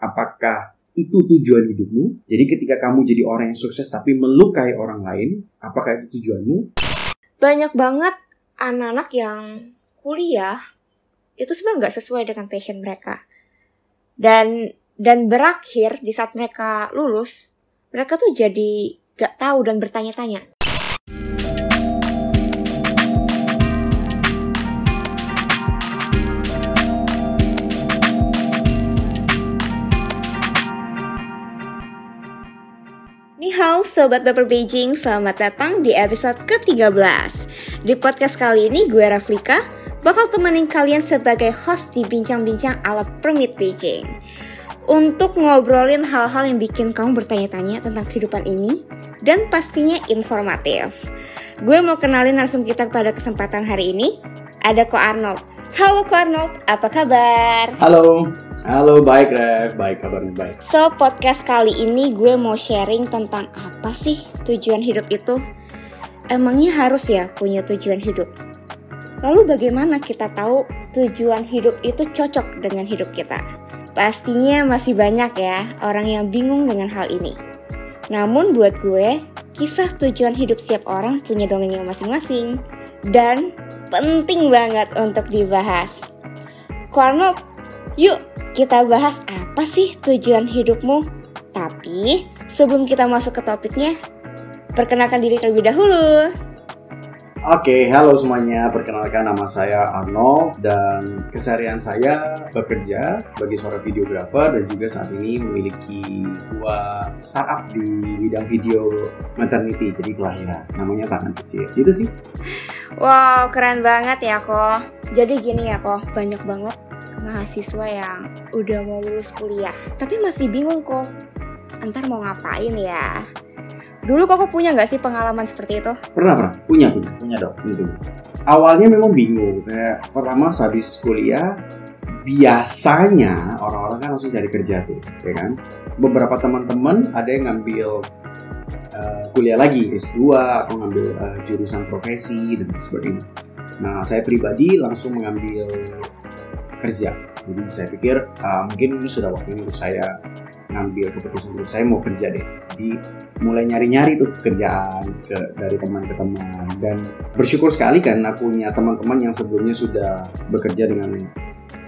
Apakah itu tujuan hidupmu? Jadi ketika kamu jadi orang yang sukses tapi melukai orang lain, apakah itu tujuanmu? Banyak banget anak-anak yang kuliah itu sebenarnya nggak sesuai dengan passion mereka. Dan dan berakhir di saat mereka lulus, mereka tuh jadi gak tahu dan bertanya-tanya. Sobat Baper Beijing, selamat datang di episode ke-13 Di podcast kali ini gue Raflika bakal temenin kalian sebagai host di bincang-bincang ala Permit Beijing. Untuk ngobrolin hal-hal yang bikin kamu bertanya-tanya tentang kehidupan ini Dan pastinya informatif. Gue mau kenalin langsung kita pada kesempatan hari ini. Ada Ko Arnold Halo Arnold, apa kabar? Halo, halo baik Rev, baik kabarnya baik. So, podcast kali ini gue mau sharing tentang apa sih tujuan hidup itu? Emangnya harus ya punya tujuan hidup? Lalu bagaimana kita tahu tujuan hidup itu cocok dengan hidup kita? Pastinya masih banyak ya orang yang bingung dengan hal ini. Namun buat gue, kisah tujuan hidup setiap orang punya dongengnya masing-masing. Dan penting banget untuk dibahas. Arnold, yuk kita bahas apa sih tujuan hidupmu? Tapi sebelum kita masuk ke topiknya, perkenalkan diri terlebih dahulu. Oke, halo semuanya. Perkenalkan nama saya Arnold dan keseharian saya bekerja bagi seorang videografer dan juga saat ini memiliki dua startup di bidang video maternity, jadi kelahiran. Namanya Tangan Kecil. Gitu sih. Wow, keren banget ya kok. Jadi gini ya kok, banyak banget mahasiswa yang udah mau lulus kuliah, tapi masih bingung kok. Entar mau ngapain ya? Dulu kok punya nggak sih pengalaman seperti itu? Pernah, pernah. Punya, punya. Punya dong, tentu. Awalnya memang bingung. Kayak pertama habis kuliah, biasanya orang-orang kan langsung cari kerja tuh, ya kan? Beberapa teman-teman ada yang ngambil uh, kuliah lagi, S2, atau ngambil uh, jurusan profesi, dan sebagainya. Nah, saya pribadi langsung mengambil kerja. Jadi saya pikir uh, mungkin ini sudah waktunya untuk saya ngambil keputusan untuk saya mau kerja deh. Jadi mulai nyari-nyari tuh kerjaan ke dari teman ke teman dan bersyukur sekali karena punya teman-teman yang sebelumnya sudah bekerja dengan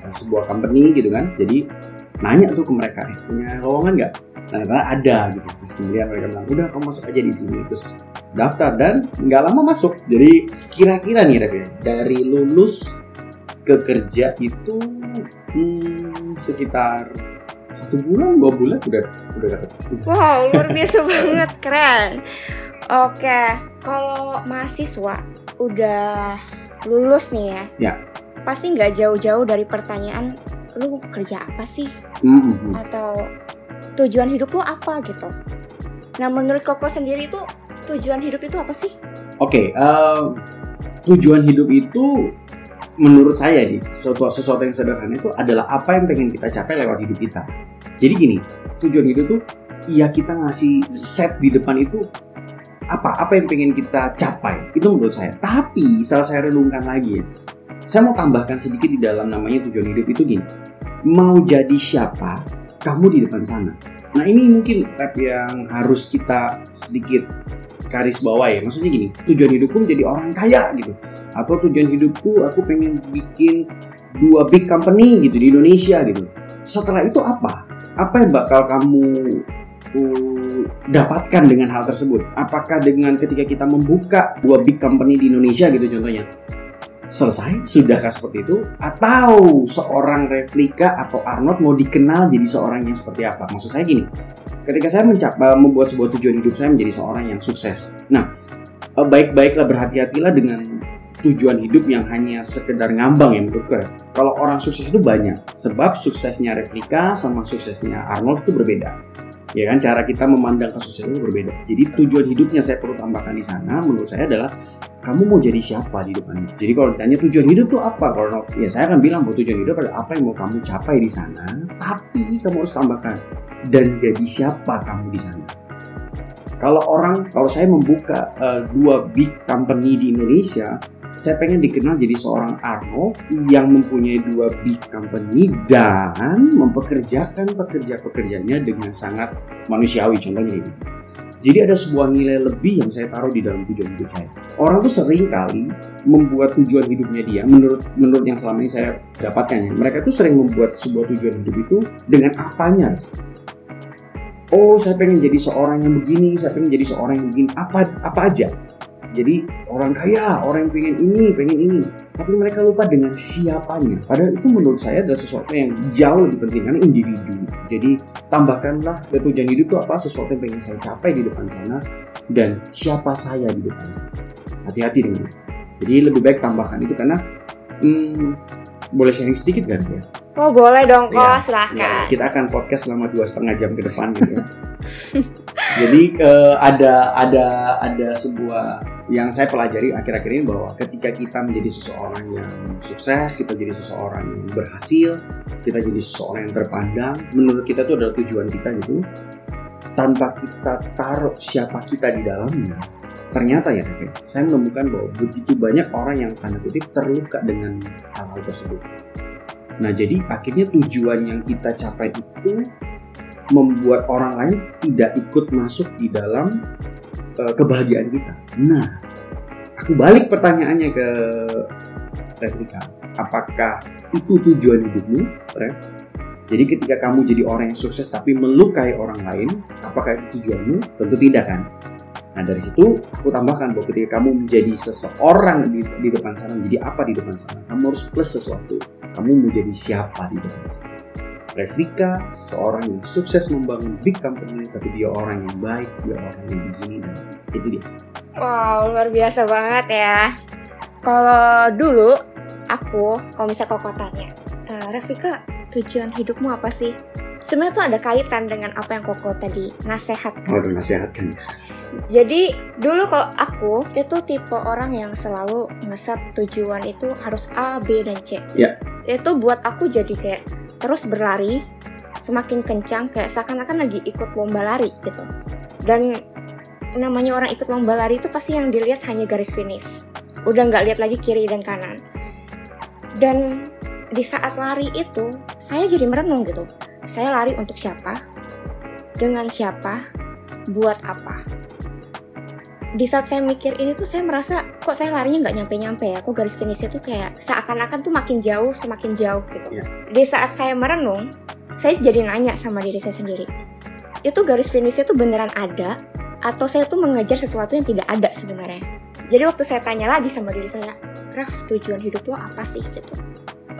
uh, sebuah company gitu kan. Jadi nanya tuh ke mereka, eh, punya lowongan nggak? Ternyata ada gitu. Terus kemudian mereka bilang, udah kamu masuk aja di sini. Terus daftar dan nggak lama masuk. Jadi kira-kira nih Rev, ya, dari lulus ke kerja itu hmm, sekitar satu bulan dua bulan udah udah dapet. Wow luar biasa banget keren. Oke kalau mahasiswa udah lulus nih ya. Ya. Pasti nggak jauh-jauh dari pertanyaan lu kerja apa sih? Mm -hmm. Atau tujuan hidup lu apa gitu? Nah menurut Koko sendiri itu tujuan hidup itu apa sih? Oke, okay, uh, tujuan hidup itu menurut saya nih sesuatu sesuatu yang sederhana itu adalah apa yang pengen kita capai lewat hidup kita. Jadi gini, tujuan hidup tuh iya kita ngasih set di depan itu apa apa yang pengen kita capai itu menurut saya. Tapi setelah saya renungkan lagi, saya mau tambahkan sedikit di dalam namanya tujuan hidup itu gini. Mau jadi siapa kamu di depan sana. Nah ini mungkin yang harus kita sedikit garis bawah ya. Maksudnya gini tujuan hidupku menjadi orang kaya gitu. Atau tujuan hidupku aku pengen bikin dua big company gitu di Indonesia gitu. Setelah itu apa? Apa yang bakal kamu uh, dapatkan dengan hal tersebut? Apakah dengan ketika kita membuka dua big company di Indonesia gitu contohnya selesai sudahkah seperti itu atau seorang replika atau Arnold mau dikenal jadi seorang yang seperti apa maksud saya gini ketika saya mencapai membuat sebuah tujuan hidup saya menjadi seorang yang sukses. Nah, eh, baik-baiklah berhati-hatilah dengan tujuan hidup yang hanya sekedar ngambang ya menurut gue. Kalau orang sukses itu banyak, sebab suksesnya Replika sama suksesnya Arnold itu berbeda. Ya kan cara kita memandang kesuksesan itu berbeda. Jadi tujuan hidupnya saya perlu tambahkan di sana menurut saya adalah kamu mau jadi siapa di depan Jadi kalau ditanya tujuan hidup itu apa? Kalau ya saya akan bilang bahwa tujuan hidup adalah apa yang mau kamu capai di sana, tapi kamu harus tambahkan dan jadi siapa kamu di sana. Kalau orang, kalau saya membuka uh, dua big company di Indonesia, saya pengen dikenal jadi seorang Arno yang mempunyai dua big company dan mempekerjakan pekerja-pekerjanya dengan sangat manusiawi contohnya ini. Jadi ada sebuah nilai lebih yang saya taruh di dalam tujuan hidup saya. Orang tuh sering kali membuat tujuan hidupnya dia menurut menurut yang selama ini saya dapatkan ya. Mereka tuh sering membuat sebuah tujuan hidup itu dengan apanya. Oh, saya pengen jadi seorang yang begini, saya pengen jadi seorang yang begini. Apa apa aja jadi orang kaya, orang yang pengen ini, pengen ini. Tapi mereka lupa dengan siapanya. Padahal itu menurut saya adalah sesuatu yang jauh lebih penting karena individu. Jadi tambahkanlah ke tujuan hidup itu apa sesuatu yang pengen saya capai di depan sana dan siapa saya di depan sana. Hati-hati dengan itu. Jadi lebih baik tambahkan itu karena hmm, boleh sharing sedikit kan ya? Oh boleh dong kok, Ya, silahkan. Ya, kita akan podcast selama dua setengah jam ke depan gitu. ya. Jadi ke ada ada ada sebuah yang saya pelajari akhir-akhir ini bahwa ketika kita menjadi seseorang yang sukses, kita jadi seseorang yang berhasil, kita jadi seseorang yang terpandang, menurut kita itu adalah tujuan kita gitu. Tanpa kita taruh siapa kita di dalamnya, ternyata ya saya menemukan bahwa begitu banyak orang yang tanda kutip terluka dengan hal-hal tersebut. Nah jadi akhirnya tujuan yang kita capai itu membuat orang lain tidak ikut masuk di dalam uh, kebahagiaan kita. Nah, aku balik pertanyaannya ke Replika. Apakah itu tujuan hidupmu, Rev? Jadi ketika kamu jadi orang yang sukses tapi melukai orang lain, apakah itu tujuanmu? Tentu tidak kan? Nah dari situ aku tambahkan bahwa ketika kamu menjadi seseorang di, di depan sana, menjadi apa di depan sana, kamu harus plus sesuatu. Kamu menjadi siapa di depan sana. Replika, seseorang yang sukses membangun big company, tapi dia orang yang baik, dia orang yang begini dan itu dia. Wow, luar biasa banget ya. Kalau dulu aku, kalau misalnya koko tanya, e, tujuan hidupmu apa sih? Sebenarnya tuh ada kaitan dengan apa yang koko tadi nasehatkan. Waduh, nasihatkan. Jadi dulu kalau aku itu tipe orang yang selalu ngeset tujuan itu harus A, B, dan C. Ya. Itu buat aku jadi kayak terus berlari semakin kencang kayak seakan-akan lagi ikut lomba lari gitu. Dan namanya orang ikut lomba lari itu pasti yang dilihat hanya garis finish. Udah nggak lihat lagi kiri dan kanan. Dan di saat lari itu saya jadi merenung gitu. Saya lari untuk siapa? Dengan siapa? Buat apa? Di saat saya mikir ini tuh saya merasa kok saya larinya nggak nyampe-nyampe ya? Kok garis finishnya tuh kayak seakan-akan tuh makin jauh semakin jauh gitu. Iya. di saat saya merenung saya jadi nanya sama diri saya sendiri itu garis finishnya tuh beneran ada atau saya tuh mengejar sesuatu yang tidak ada sebenarnya? Jadi waktu saya tanya lagi sama diri saya Raf tujuan hidup lo apa sih? Gitu.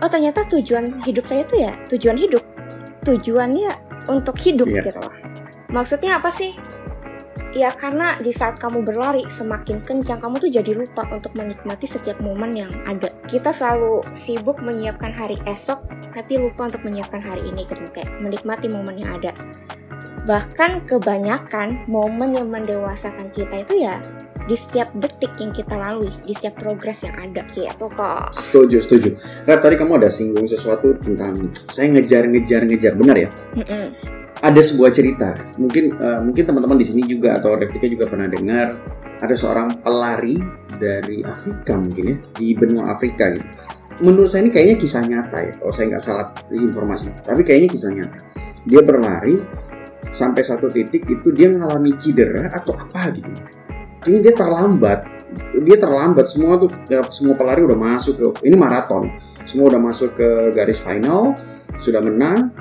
Oh ternyata tujuan hidup saya tuh ya tujuan hidup. Tujuannya untuk hidup Iya. gitu loh maksudnya apa sih Ya karena di saat kamu berlari semakin kencang kamu tuh jadi lupa untuk menikmati setiap momen yang ada. Kita selalu sibuk menyiapkan hari esok tapi lupa untuk menyiapkan hari ini gitu kayak menikmati momen yang ada. Bahkan kebanyakan momen yang mendewasakan kita itu ya di setiap detik yang kita lalui, di setiap progres yang ada gitu kok. Setuju, setuju. Rap, tadi kamu ada singgung sesuatu tentang saya ngejar-ngejar ngejar, benar ya? Mm-mm. Ada sebuah cerita, mungkin eh, mungkin teman-teman di sini juga atau Replika juga pernah dengar ada seorang pelari dari Afrika mungkin ya di benua Afrika gitu. Menurut saya ini kayaknya kisah nyata ya, kalau saya nggak salah informasi. Tapi kayaknya kisah nyata. Dia berlari sampai satu titik itu dia mengalami cedera atau apa gitu. Ini dia terlambat, dia terlambat semua tuh ya, semua pelari udah masuk ke ini maraton, semua udah masuk ke garis final, sudah menang,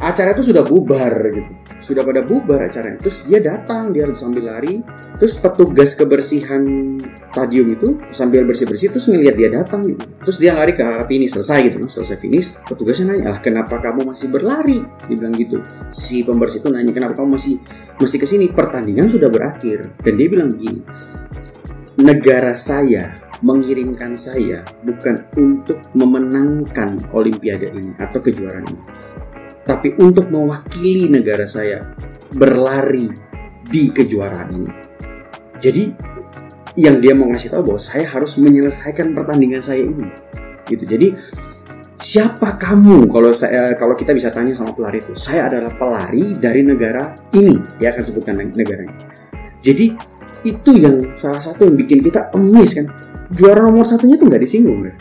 acara itu sudah bubar gitu. Sudah pada bubar acaranya. Terus dia datang dia sambil lari. Terus petugas kebersihan stadium itu sambil bersih bersih terus ngelihat dia datang gitu. Terus dia lari ke arah finish selesai gitu. Selesai finish petugasnya nanya ah kenapa kamu masih berlari? Dia bilang gitu. Si pembersih itu nanya kenapa kamu masih masih ke sini pertandingan sudah berakhir. Dan dia bilang begini negara saya mengirimkan saya bukan untuk memenangkan olimpiade ini atau kejuaraan ini tapi untuk mewakili negara saya berlari di kejuaraan ini. Jadi yang dia mau ngasih tahu bahwa saya harus menyelesaikan pertandingan saya ini. Gitu. Jadi siapa kamu kalau saya kalau kita bisa tanya sama pelari itu, saya adalah pelari dari negara ini. Dia akan sebutkan negaranya. Jadi itu yang salah satu yang bikin kita emis kan. juara nomor satunya tuh nggak disinggung Ref.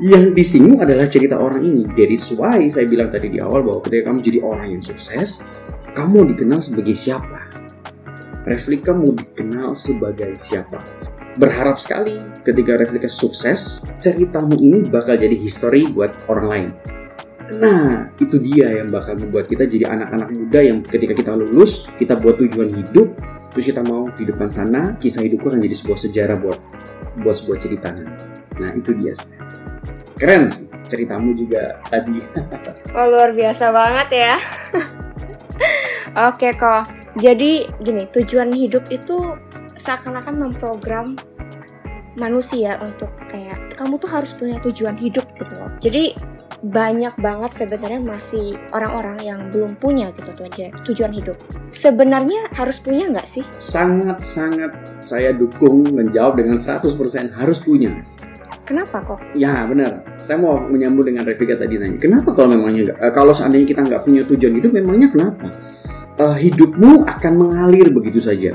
Yang disinggung adalah cerita orang ini. Dari why saya bilang tadi di awal bahwa ketika kamu jadi orang yang sukses, kamu dikenal sebagai siapa? Reflika mau dikenal sebagai siapa? Berharap sekali ketika Reflika sukses, ceritamu ini bakal jadi history buat orang lain. Nah, itu dia yang bakal membuat kita jadi anak-anak muda yang ketika kita lulus, kita buat tujuan hidup, terus kita mau di depan sana, kisah hidupku akan jadi sebuah sejarah buat buat sebuah cerita. Nah, itu dia sih. Keren sih ceritamu juga tadi. Oh, luar biasa banget ya. Oke kok. Jadi gini, tujuan hidup itu seakan-akan memprogram manusia untuk kayak kamu tuh harus punya tujuan hidup gitu loh. Jadi banyak banget sebenarnya masih orang-orang yang belum punya gitu tujuan tujuan hidup. Sebenarnya harus punya nggak sih? Sangat-sangat saya dukung menjawab dengan 100% harus punya. Kenapa kok? Ya benar. Saya mau menyambung dengan Revika tadi nanya. Kenapa kalau memangnya nggak? eh, kalau seandainya kita nggak punya tujuan hidup, memangnya kenapa? Eh, hidupmu akan mengalir begitu saja.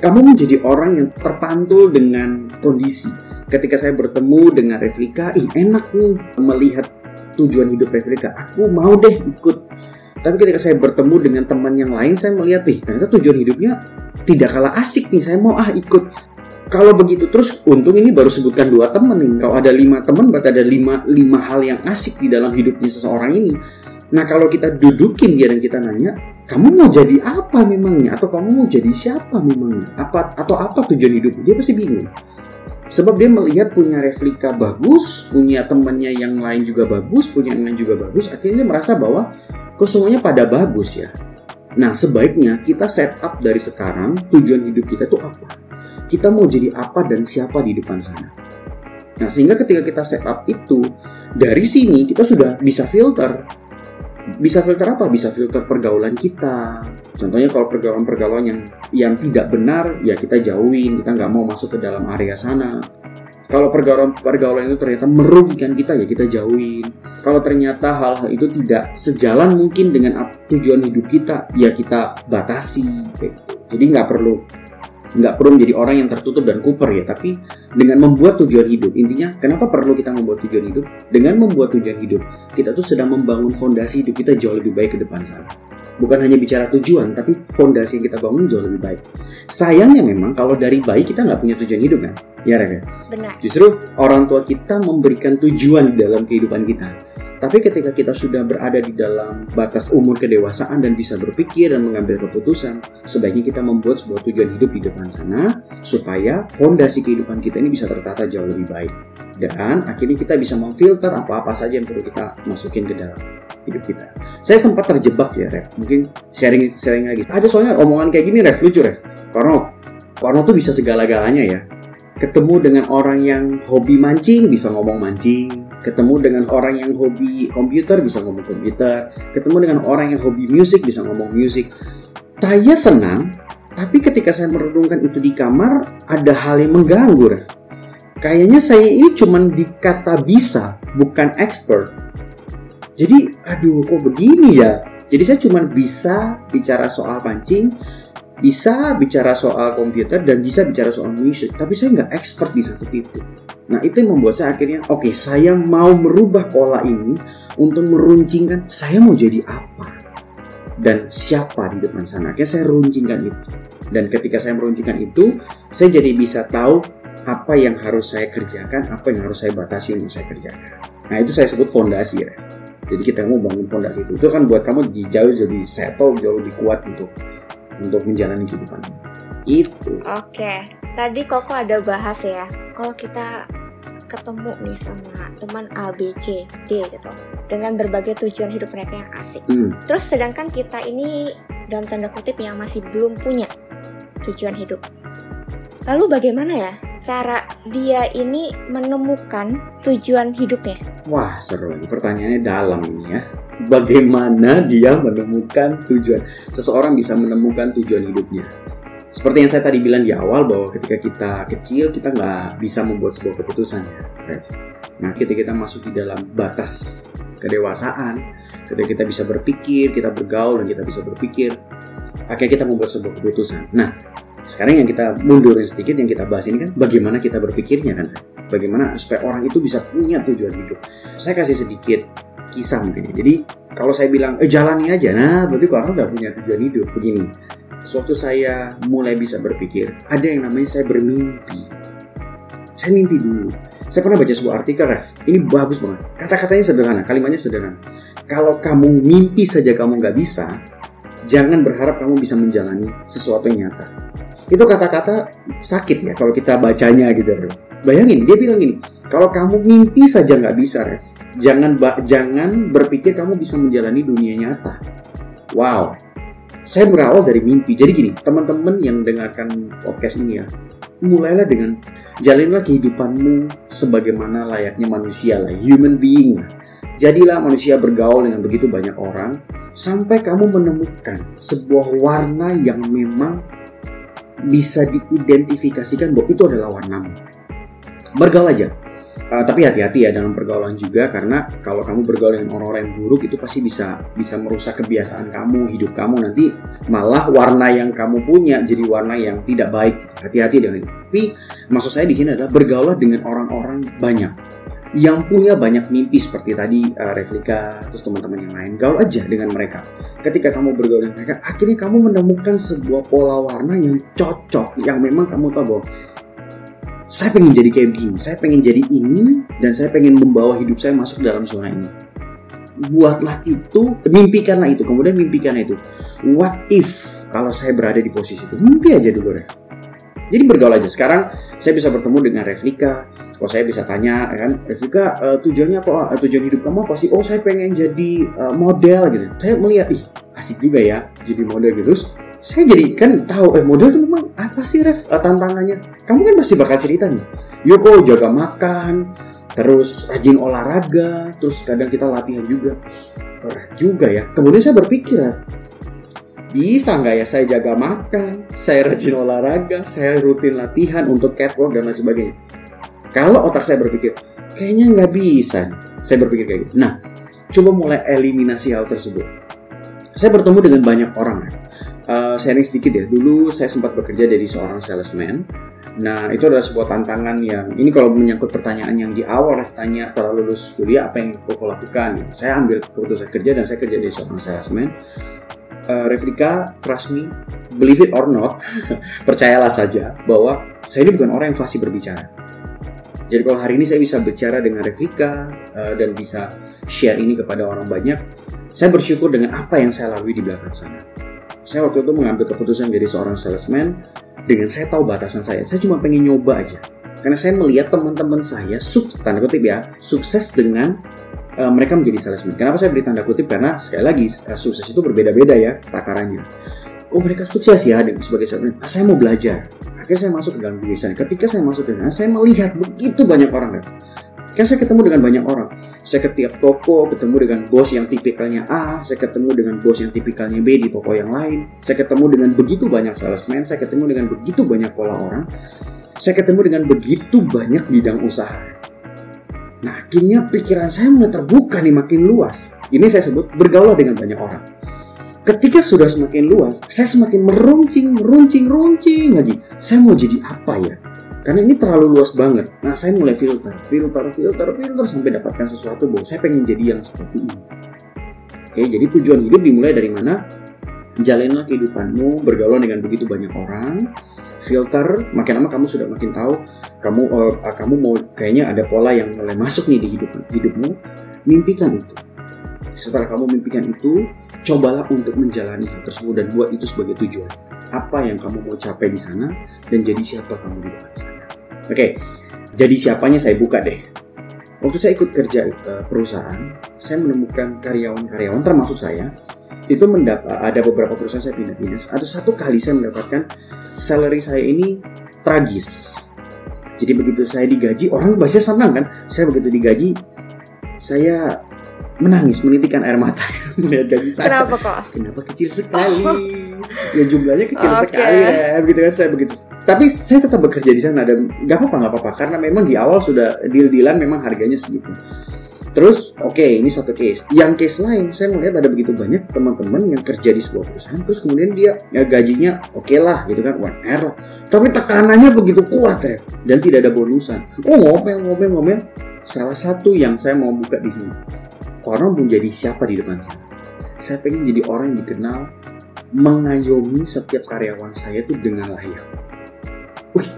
Kamu menjadi orang yang terpantul dengan kondisi. Ketika saya bertemu dengan Revika, ih enak nih melihat tujuan hidup Revika. Aku mau deh ikut. Tapi ketika saya bertemu dengan teman yang lain, saya melihat, ih ternyata tujuan hidupnya tidak kalah asik nih. Saya mau ah ikut kalau begitu terus untung ini baru sebutkan dua teman nih. Kalau ada lima teman berarti ada lima, lima hal yang asik di dalam hidupnya seseorang ini. Nah kalau kita dudukin dia dan kita nanya kamu mau jadi apa memangnya? Atau kamu mau jadi siapa memangnya? Apa atau apa tujuan hidup? Dia pasti bingung. Sebab dia melihat punya replika bagus punya temannya yang lain juga bagus punya yang lain juga bagus akhirnya dia merasa bahwa kok semuanya pada bagus ya. Nah sebaiknya kita set up dari sekarang tujuan hidup kita tuh apa kita mau jadi apa dan siapa di depan sana. Nah, sehingga ketika kita set up itu, dari sini kita sudah bisa filter. Bisa filter apa? Bisa filter pergaulan kita. Contohnya kalau pergaulan-pergaulan yang yang tidak benar, ya kita jauhin, kita nggak mau masuk ke dalam area sana. Kalau pergaulan-pergaulan itu ternyata merugikan kita, ya kita jauhin. Kalau ternyata hal-hal itu tidak sejalan mungkin dengan tujuan hidup kita, ya kita batasi. Jadi nggak perlu nggak perlu menjadi orang yang tertutup dan kuper ya tapi dengan membuat tujuan hidup intinya kenapa perlu kita membuat tujuan hidup? Dengan membuat tujuan hidup kita tuh sedang membangun fondasi hidup kita jauh lebih baik ke depan sana bukan hanya bicara tujuan tapi fondasi yang kita bangun jauh lebih baik. Sayangnya memang kalau dari bayi kita nggak punya tujuan hidup kan? Ya Rega Benar. justru orang tua kita memberikan tujuan di dalam kehidupan kita tapi ketika kita sudah berada di dalam batas umur kedewasaan dan bisa berpikir dan mengambil keputusan, sebaiknya kita membuat sebuah tujuan hidup di depan sana supaya fondasi kehidupan kita ini bisa tertata jauh lebih baik. Dan akhirnya kita bisa memfilter apa-apa saja yang perlu kita masukin ke dalam hidup kita. Saya sempat terjebak ya, Ref. Mungkin sharing sharing lagi. Ada soalnya omongan kayak gini, Ref, lucu, Ref. Karena Warno tuh bisa segala-galanya ya. Ketemu dengan orang yang hobi mancing, bisa ngomong mancing ketemu dengan orang yang hobi komputer bisa ngomong komputer, ketemu dengan orang yang hobi musik bisa ngomong musik. Saya senang, tapi ketika saya merenungkan itu di kamar, ada hal yang mengganggu, Ref. Kayaknya saya ini cuma dikata bisa, bukan expert. Jadi, aduh kok begini ya? Jadi saya cuma bisa bicara soal pancing, bisa bicara soal komputer, dan bisa bicara soal musik. Tapi saya nggak expert di satu titik. Nah itu yang membuat saya akhirnya oke okay, saya mau merubah pola ini untuk meruncingkan saya mau jadi apa dan siapa di depan sana. Akhirnya saya runcingkan itu dan ketika saya meruncingkan itu saya jadi bisa tahu apa yang harus saya kerjakan, apa yang harus saya batasi untuk saya kerjakan. Nah itu saya sebut fondasi ya. Jadi kita mau bangun fondasi itu. Itu kan buat kamu jauh jadi settle, jauh lebih kuat untuk untuk menjalani kehidupan. Itu. Oke, tadi Koko ada bahas ya. Kalau kita ketemu nih sama teman A, B, C, D gitu dengan berbagai tujuan hidup mereka yang asik. Hmm. Terus sedangkan kita ini dalam tanda kutip yang masih belum punya tujuan hidup. Lalu bagaimana ya cara dia ini menemukan tujuan hidupnya? Wah seru, pertanyaannya dalam ini ya. Bagaimana dia menemukan tujuan? Seseorang bisa menemukan tujuan hidupnya seperti yang saya tadi bilang di awal bahwa ketika kita kecil kita nggak bisa membuat sebuah keputusan ya. Nah ketika kita masuk di dalam batas kedewasaan, ketika kita bisa berpikir, kita bergaul dan kita bisa berpikir, akhirnya kita membuat sebuah keputusan. Nah Sekarang yang kita mundurin sedikit yang kita bahas ini kan bagaimana kita berpikirnya kan. Bagaimana supaya orang itu bisa punya tujuan hidup. Saya kasih sedikit kisah mungkin ya. Jadi kalau saya bilang eh jalani aja, nah berarti orang udah punya tujuan hidup. Begini, suatu saya mulai bisa berpikir, ada yang namanya saya bermimpi. Saya mimpi dulu. Saya pernah baca sebuah artikel, Ref. Ini bagus banget. Kata-katanya sederhana, kalimatnya sederhana. Kalau kamu mimpi saja kamu nggak bisa, jangan berharap kamu bisa menjalani sesuatu yang nyata. Itu kata-kata sakit ya kalau kita bacanya gitu. Bayangin, dia bilang gini, kalau kamu mimpi saja nggak bisa, Ref, jangan jangan berpikir kamu bisa menjalani dunia nyata. Wow, saya berawal dari mimpi. Jadi gini, teman-teman yang dengarkan podcast ini ya, mulailah dengan jalinlah kehidupanmu sebagaimana layaknya manusia lah, human being. Jadilah manusia bergaul dengan begitu banyak orang sampai kamu menemukan sebuah warna yang memang bisa diidentifikasikan bahwa itu adalah warnamu. Bergaul aja, Uh, tapi hati-hati ya dalam pergaulan juga karena kalau kamu bergaul dengan orang-orang yang buruk itu pasti bisa bisa merusak kebiasaan kamu, hidup kamu nanti malah warna yang kamu punya jadi warna yang tidak baik. Hati-hati dengan itu. Tapi maksud saya di sini adalah bergaul dengan orang-orang banyak yang punya banyak mimpi seperti tadi uh, Replika terus teman-teman yang lain gaul aja dengan mereka ketika kamu bergaul dengan mereka akhirnya kamu menemukan sebuah pola warna yang cocok yang memang kamu tahu bahwa saya pengen jadi kayak begini, saya pengen jadi ini, dan saya pengen membawa hidup saya masuk dalam zona ini. Buatlah itu, mimpikanlah itu, kemudian mimpikanlah itu. What if kalau saya berada di posisi itu? Mimpi aja dulu, Ref. Jadi bergaul aja. Sekarang saya bisa bertemu dengan Revlika. Kalau saya bisa tanya, ya kan, Revlika uh, tujuannya apa? Uh, tujuan hidup kamu apa sih? Oh, saya pengen jadi uh, model gitu. Saya melihat, ih, asik juga ya jadi model gitu. Terus saya jadi kan tahu eh model tuh memang apa sih ref uh, tantangannya? Kamu kan pasti bakal cerita nih. Yoko jaga makan terus rajin olahraga terus kadang kita latihan juga. Berat juga ya. Kemudian saya berpikir bisa nggak ya saya jaga makan saya rajin olahraga saya rutin latihan untuk catwalk dan lain sebagainya? Kalau otak saya berpikir kayaknya nggak bisa saya berpikir kayak gitu. Nah coba mulai eliminasi hal tersebut. Saya bertemu dengan banyak orang uh, sharing sedikit ya. Dulu saya sempat bekerja jadi seorang salesman. Nah, itu adalah sebuah tantangan yang ini kalau menyangkut pertanyaan yang di awal tanya setelah lulus kuliah apa yang kau lakukan. Saya ambil keputusan kerja dan saya kerja jadi seorang salesman. Uh, Replika, trust me, believe it or not, percayalah saja bahwa saya ini bukan orang yang fasih berbicara. Jadi kalau hari ini saya bisa bicara dengan Replika uh, dan bisa share ini kepada orang banyak, saya bersyukur dengan apa yang saya lalui di belakang sana saya waktu itu mengambil keputusan jadi seorang salesman dengan saya tahu batasan saya. Saya cuma pengen nyoba aja. Karena saya melihat teman-teman saya sukses tanda kutip ya, sukses dengan uh, mereka menjadi salesman. Kenapa saya beri tanda kutip? Karena sekali lagi uh, sukses itu berbeda-beda ya takarannya. Kok mereka sukses ya sebagai salesman? Ah, saya mau belajar. Akhirnya saya masuk ke dalam dunia Ketika saya masuk ke sana, saya melihat begitu banyak orang Kan saya ketemu dengan banyak orang. Saya ke tiap toko, ketemu dengan bos yang tipikalnya A, saya ketemu dengan bos yang tipikalnya B di toko yang lain. Saya ketemu dengan begitu banyak salesman, saya ketemu dengan begitu banyak pola orang. Saya ketemu dengan begitu banyak bidang usaha. Nah, akhirnya pikiran saya mulai terbuka nih makin luas. Ini saya sebut bergaul dengan banyak orang. Ketika sudah semakin luas, saya semakin meruncing, meruncing, runcing lagi. Saya mau jadi apa ya? Karena ini terlalu luas banget. Nah saya mulai filter filter filter filter sampai dapatkan sesuatu bahwa saya pengen jadi yang seperti ini. Oke jadi tujuan hidup dimulai dari mana? Jalanlah kehidupanmu bergaul dengan begitu banyak orang filter makin lama kamu sudah makin tahu kamu uh, kamu mau kayaknya ada pola yang mulai masuk nih di hidup hidupmu mimpikan itu setelah kamu mimpikan itu cobalah untuk menjalani hal tersebut dan buat itu sebagai tujuan apa yang kamu mau capai di sana dan jadi siapa kamu di sana. Oke, okay, jadi siapanya saya buka deh. Waktu saya ikut kerja ke perusahaan, saya menemukan karyawan-karyawan termasuk saya itu mendapat ada beberapa perusahaan saya pindah-pindah. Atau satu kali saya mendapatkan salary saya ini tragis. Jadi begitu saya digaji, orang pasti senang kan? Saya begitu digaji, saya menangis, menitikan air mata melihat gaji saya. Kenapa kok? Kenapa kecil sekali? Oh ya jumlahnya kecil okay. sekali ya begitu kan saya begitu tapi saya tetap bekerja di sana dan nggak apa-apa nggak apa-apa karena memang di awal sudah deal dealan memang harganya segitu Terus, oke, ini satu case. Yang case lain, saya melihat ada begitu banyak teman-teman yang kerja di sebuah perusahaan, terus kemudian dia ya, gajinya oke lah, gitu kan, UMR lah. Tapi tekanannya begitu kuat, ya, dan tidak ada bonusan. Oh, ngomel, ngomel, ngomel. Salah satu yang saya mau buka di sini, orang pun jadi siapa di depan saya? Saya pengen jadi orang yang dikenal mengayomi setiap karyawan saya itu dengan layak. Wih,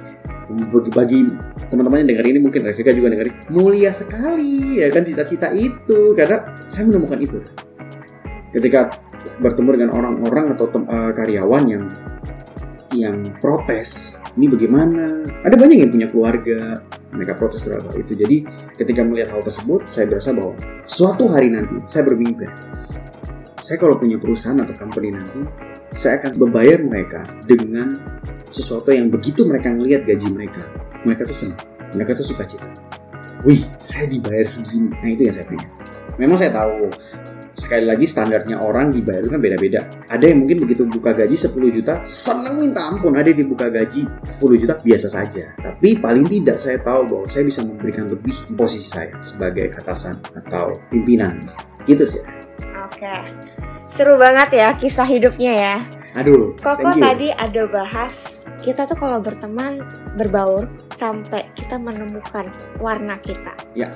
bagi teman-teman yang dengar ini mungkin Revika juga dengar mulia sekali ya kan cita-cita itu karena saya menemukan itu ketika bertemu dengan orang-orang atau uh, karyawan yang yang protes ini bagaimana? Ada banyak yang punya keluarga mereka protes terhadap itu. Jadi ketika melihat hal tersebut saya berasa bahwa suatu hari nanti saya bermimpi saya kalau punya perusahaan atau company nanti saya akan membayar mereka dengan sesuatu yang begitu mereka melihat gaji mereka mereka tuh senang mereka tuh suka cita. Wih saya dibayar segini. Nah itu yang saya punya memang saya tahu sekali lagi standarnya orang dibayar kan beda-beda. Ada yang mungkin begitu buka gaji 10 juta seneng minta ampun. Ada yang dibuka gaji 10 juta biasa saja. Tapi paling tidak saya tahu bahwa saya bisa memberikan lebih di posisi saya sebagai atasan atau pimpinan. Gitu sih. Oke. Seru banget ya kisah hidupnya ya. Aduh. Koko tadi ada bahas kita tuh kalau berteman berbaur sampai kita menemukan warna kita. Ya.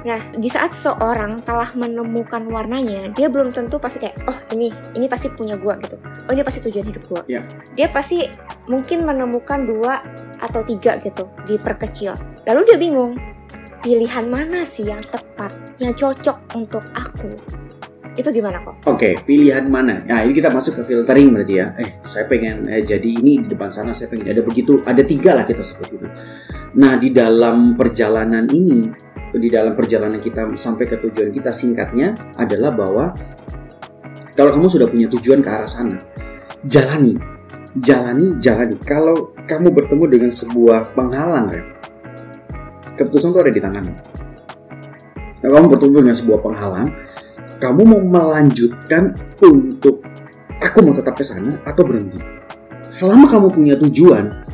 Nah, di saat seseorang telah menemukan warnanya, dia belum tentu pasti kayak, oh ini, ini pasti punya gua gitu. Oh ini pasti tujuan hidup gua. Ya. Dia pasti mungkin menemukan dua atau tiga gitu, diperkecil. Lalu dia bingung, pilihan mana sih yang tepat, yang cocok untuk aku itu gimana kok? Oke, okay, pilihan mana? Nah, ini kita masuk ke filtering berarti ya. Eh, saya pengen eh, jadi ini di depan sana, saya pengen ada begitu, ada tiga lah kita sebut itu. Nah, di dalam perjalanan ini, di dalam perjalanan kita sampai ke tujuan kita singkatnya adalah bahwa kalau kamu sudah punya tujuan ke arah sana, jalani, jalani, jalani. Kalau kamu bertemu dengan sebuah penghalang, keputusan itu ada di tanganmu. Kalau kamu bertemu dengan sebuah penghalang, kamu mau melanjutkan untuk aku mau tetap ke sana atau berhenti. Selama kamu punya tujuan,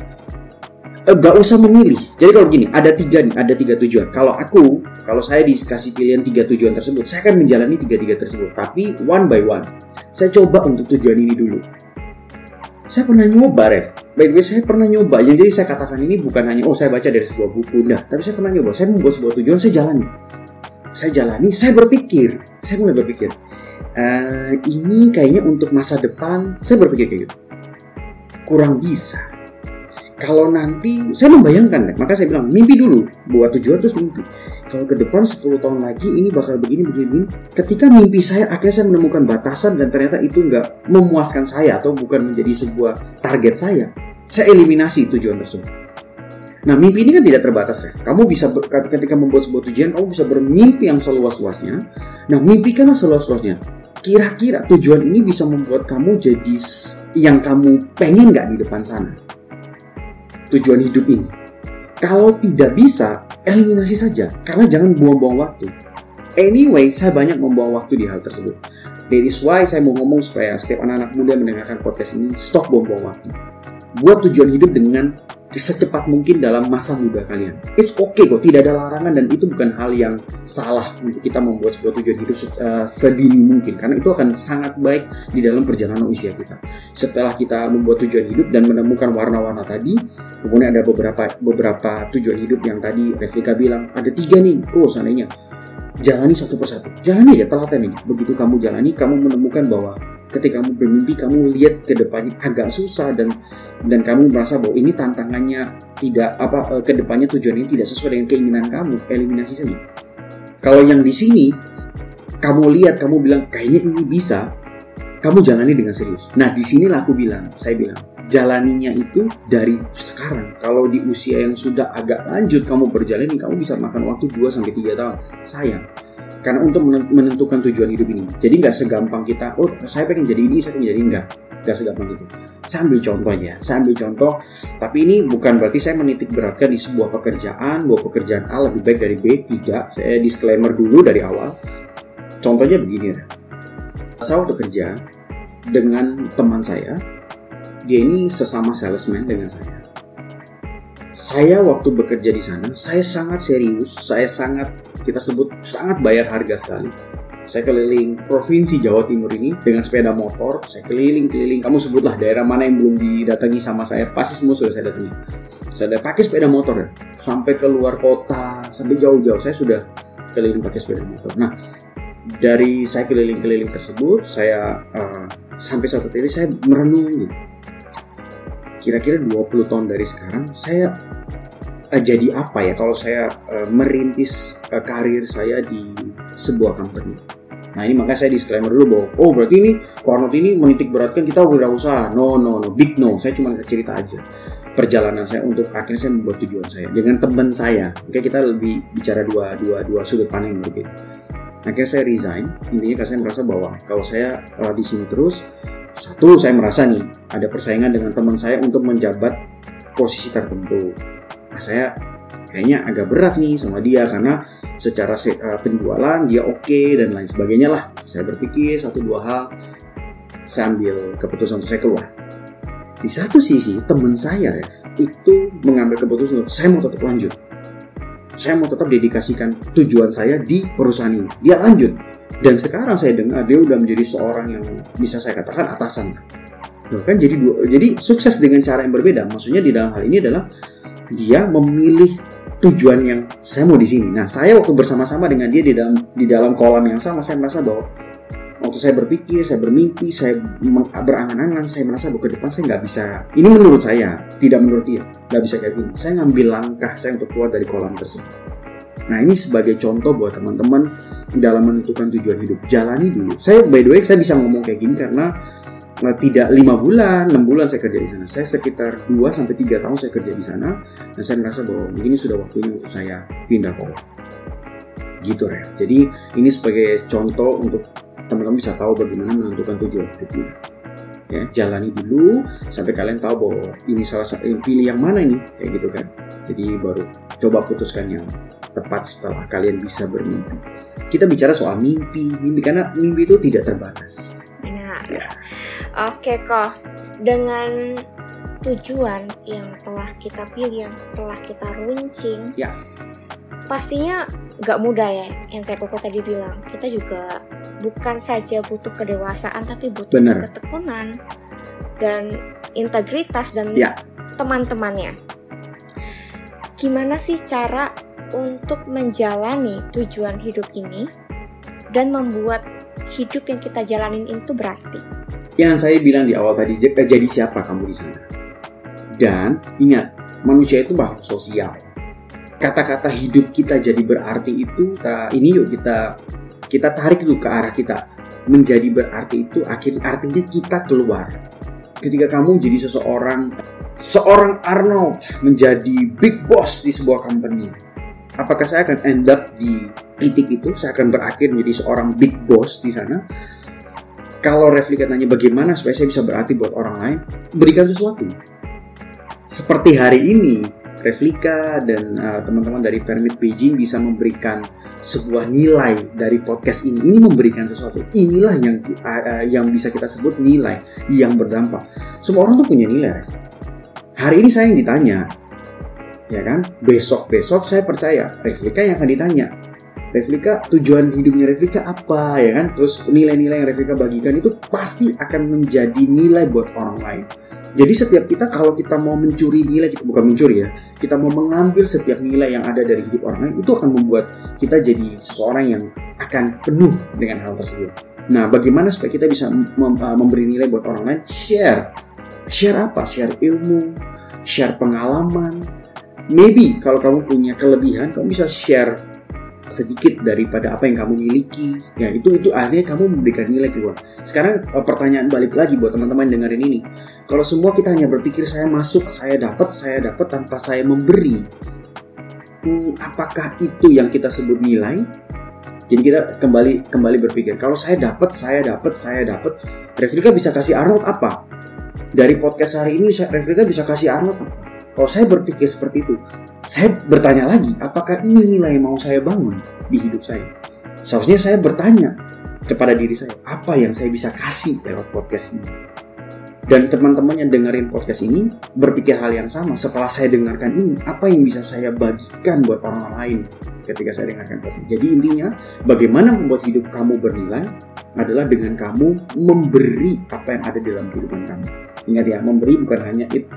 eh, gak usah memilih. Jadi kalau gini, ada tiga nih, ada tiga tujuan. Kalau aku, kalau saya dikasih pilihan tiga tujuan tersebut, saya akan menjalani tiga-tiga tersebut. Tapi one by one, saya coba untuk tujuan ini dulu. Saya pernah nyoba. Baik, baik saya pernah nyoba. Yang jadi saya katakan ini bukan hanya, oh saya baca dari sebuah buku, nah, tapi saya pernah nyoba. Saya membuat sebuah tujuan, saya jalani saya jalani, saya berpikir, saya mulai berpikir, uh, ini kayaknya untuk masa depan, saya berpikir kayak gitu. Kurang bisa. Kalau nanti, saya membayangkan deh, maka saya bilang, mimpi dulu, buat tujuan terus mimpi. Kalau ke depan 10 tahun lagi, ini bakal begini, begini. Ketika mimpi saya, akhirnya saya menemukan batasan dan ternyata itu nggak memuaskan saya atau bukan menjadi sebuah target saya, saya eliminasi tujuan tersebut Nah, mimpi ini kan tidak terbatas, Ref. Kamu bisa ketika membuat sebuah tujuan, kamu bisa bermimpi yang seluas-luasnya. Nah, mimpikanlah seluas-luasnya. Kira-kira tujuan ini bisa membuat kamu jadi yang kamu pengen nggak di depan sana? Tujuan hidup ini. Kalau tidak bisa, eliminasi saja. Karena jangan buang-buang waktu. Anyway, saya banyak membuang waktu di hal tersebut. That is why saya mau ngomong supaya setiap anak-anak muda mendengarkan podcast ini, stop buang-buang waktu. Buat tujuan hidup dengan secepat mungkin dalam masa muda kalian. It's okay kok, tidak ada larangan dan itu bukan hal yang salah untuk kita membuat sebuah tujuan hidup uh, sedini mungkin karena itu akan sangat baik di dalam perjalanan usia kita. Setelah kita membuat tujuan hidup dan menemukan warna-warna tadi, kemudian ada beberapa beberapa tujuan hidup yang tadi Revika bilang ada tiga nih, oh seandainya jalani satu persatu, jalani aja telaten ini. Begitu kamu jalani, kamu menemukan bahwa ketika kamu bermimpi kamu lihat ke depannya agak susah dan dan kamu merasa bahwa ini tantangannya tidak apa eh, ke depannya tujuannya tidak sesuai dengan keinginan kamu eliminasi saja kalau yang di sini kamu lihat kamu bilang kayaknya ini bisa. Kamu jalani dengan serius. Nah di sinilah aku bilang saya bilang jalaninya itu dari sekarang kalau di usia yang sudah agak lanjut kamu berjalan kamu bisa makan waktu 2 sampai 3 tahun sayang karena untuk menentukan tujuan hidup ini. Jadi nggak segampang kita, oh saya pengen jadi ini, saya pengen jadi enggak. Nggak segampang itu. Saya ambil contoh aja, saya ambil contoh. Tapi ini bukan berarti saya menitik beratkan di sebuah pekerjaan, bahwa pekerjaan A lebih baik dari B. Tidak, saya disclaimer dulu dari awal. Contohnya begini ya. Saya waktu kerja dengan teman saya, dia ini sesama salesman dengan saya. Saya waktu bekerja di sana, saya sangat serius, saya sangat kita sebut sangat bayar harga sekali. Saya keliling provinsi Jawa Timur ini dengan sepeda motor. Saya keliling-keliling. Kamu sebutlah daerah mana yang belum didatangi sama saya. Pasti semua sudah saya datangi. Saya udah pakai sepeda motor ya. Sampai ke luar kota, sampai jauh-jauh. Saya sudah keliling pakai sepeda motor. Nah, dari saya keliling-keliling tersebut, saya uh, sampai satu titik saya merenung gitu. Kira-kira 20 tahun dari sekarang, saya uh, jadi apa ya kalau saya uh, merintis uh, karir saya di sebuah company. Nah ini makanya saya disclaimer dulu bahwa oh berarti ini Cornot ini menitik beratkan kita wirausaha. No no no big no. Saya cuma cerita aja perjalanan saya untuk akhirnya saya membuat tujuan saya dengan teman saya. Oke kita lebih bicara dua dua dua sudut pandang yang berbeda. Akhirnya saya resign. Intinya saya merasa bahwa kalau saya uh, di sini terus satu saya merasa nih ada persaingan dengan teman saya untuk menjabat posisi tertentu. Nah, saya kayaknya agak berat nih sama dia karena secara uh, penjualan dia oke okay, dan lain sebagainya lah. Saya berpikir satu dua hal, saya ambil keputusan untuk saya keluar. Di satu sisi teman saya itu mengambil keputusan untuk saya mau tetap lanjut. Saya mau tetap dedikasikan tujuan saya di perusahaan ini. Dia lanjut. Dan sekarang saya dengar dia udah menjadi seorang yang bisa saya katakan atasan. Loh, kan jadi jadi sukses dengan cara yang berbeda. Maksudnya di dalam hal ini adalah dia memilih tujuan yang saya mau di sini. Nah, saya waktu bersama-sama dengan dia di dalam di dalam kolam yang sama, saya merasa bahwa waktu saya berpikir, saya bermimpi, saya berangan-angan, saya merasa bahwa ke depan saya nggak bisa. Ini menurut saya, tidak menurut dia, nggak bisa kayak gini. Saya ngambil langkah saya untuk keluar dari kolam tersebut. Nah, ini sebagai contoh buat teman-teman dalam menentukan tujuan hidup. Jalani dulu. Saya by the way, saya bisa ngomong kayak gini karena Nah, tidak lima bulan, enam bulan saya kerja di sana. Saya sekitar 2 sampai tiga tahun saya kerja di sana dan saya merasa bahwa ini sudah waktunya untuk saya pindah kok. Gitu ya. Jadi ini sebagai contoh untuk teman-teman bisa tahu bagaimana menentukan tujuan hidupnya. Ya, jalani dulu sampai kalian tahu bahwa ini salah satu pilih yang mana ini kayak gitu kan. Jadi baru coba putuskan yang tepat setelah kalian bisa bermimpi. Kita bicara soal mimpi, mimpi karena mimpi itu tidak terbatas. Benar. Ya. Oke kok, dengan tujuan yang telah kita pilih, yang telah kita runcing, ya. pastinya gak mudah ya. Yang kayak Koko tadi bilang, kita juga bukan saja butuh kedewasaan, tapi butuh Bener. ketekunan dan integritas dan ya. teman-temannya. Gimana sih cara untuk menjalani tujuan hidup ini dan membuat hidup yang kita jalanin itu berarti? yang saya bilang di awal tadi eh, jadi siapa kamu di sana dan ingat manusia itu makhluk sosial. Kata-kata hidup kita jadi berarti itu ini yuk kita kita tarik itu ke arah kita. Menjadi berarti itu akhirnya artinya kita keluar. Ketika kamu jadi seseorang seorang Arnold menjadi big boss di sebuah company apakah saya akan end up di titik itu saya akan berakhir menjadi seorang big boss di sana kalau Reflika tanya bagaimana supaya saya bisa berarti buat orang lain, berikan sesuatu. Seperti hari ini, Reflika dan uh, teman-teman dari Permit Beijing bisa memberikan sebuah nilai dari podcast ini. Ini memberikan sesuatu. Inilah yang uh, yang bisa kita sebut nilai yang berdampak. Semua orang tuh punya nilai. Hari ini saya yang ditanya, ya kan? Besok besok saya percaya Reflika yang akan ditanya. Replika tujuan hidupnya Replika apa ya kan? Terus nilai-nilai yang Replika bagikan itu pasti akan menjadi nilai buat orang lain. Jadi setiap kita kalau kita mau mencuri nilai bukan mencuri ya kita mau mengambil setiap nilai yang ada dari hidup orang lain itu akan membuat kita jadi seorang yang akan penuh dengan hal tersebut. Nah bagaimana supaya kita bisa uh, memberi nilai buat orang lain? Share. Share apa? Share ilmu share pengalaman maybe kalau kamu punya kelebihan kamu bisa share sedikit daripada apa yang kamu miliki. Ya itu itu akhirnya kamu memberikan nilai keluar. Sekarang eh, pertanyaan balik lagi buat teman-teman dengerin ini. Kalau semua kita hanya berpikir saya masuk saya dapat saya dapat tanpa saya memberi hmm, apakah itu yang kita sebut nilai? Jadi kita kembali kembali berpikir kalau saya dapat saya dapat saya dapat Replika bisa kasih Arnold apa? Dari podcast hari ini Replika bisa kasih Arnold apa kalau saya berpikir seperti itu, saya bertanya lagi, apakah ini nilai yang mau saya bangun di hidup saya? Seharusnya saya bertanya kepada diri saya, apa yang saya bisa kasih lewat podcast ini? dan teman-teman yang dengerin podcast ini berpikir hal yang sama setelah saya dengarkan ini apa yang bisa saya bagikan buat orang lain ketika saya dengarkan podcast ini. Jadi intinya bagaimana membuat hidup kamu bernilai adalah dengan kamu memberi apa yang ada dalam kehidupan kamu. Ingat ya, memberi bukan hanya it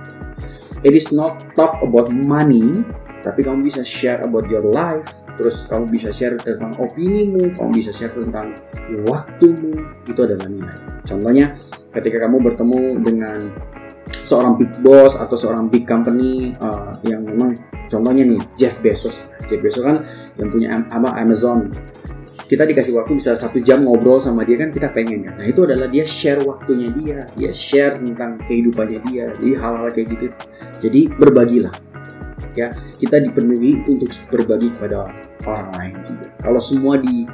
it is not talk about money tapi kamu bisa share about your life. Terus kamu bisa share tentang opinimu kamu bisa share tentang waktumu itu adalah nilai. Contohnya ketika kamu bertemu dengan seorang big boss atau seorang big company uh, yang memang contohnya nih Jeff Bezos. Jeff Bezos kan yang punya apa Amazon kita dikasih waktu bisa satu jam ngobrol sama dia kan kita pengen kan. Nah itu adalah dia share waktunya dia. Dia share tentang kehidupannya dia jadi hal-hal kayak gitu. Jadi berbagilah ya. Kita dipenuhi itu untuk berbagi kepada orang lain juga. Kalau semua di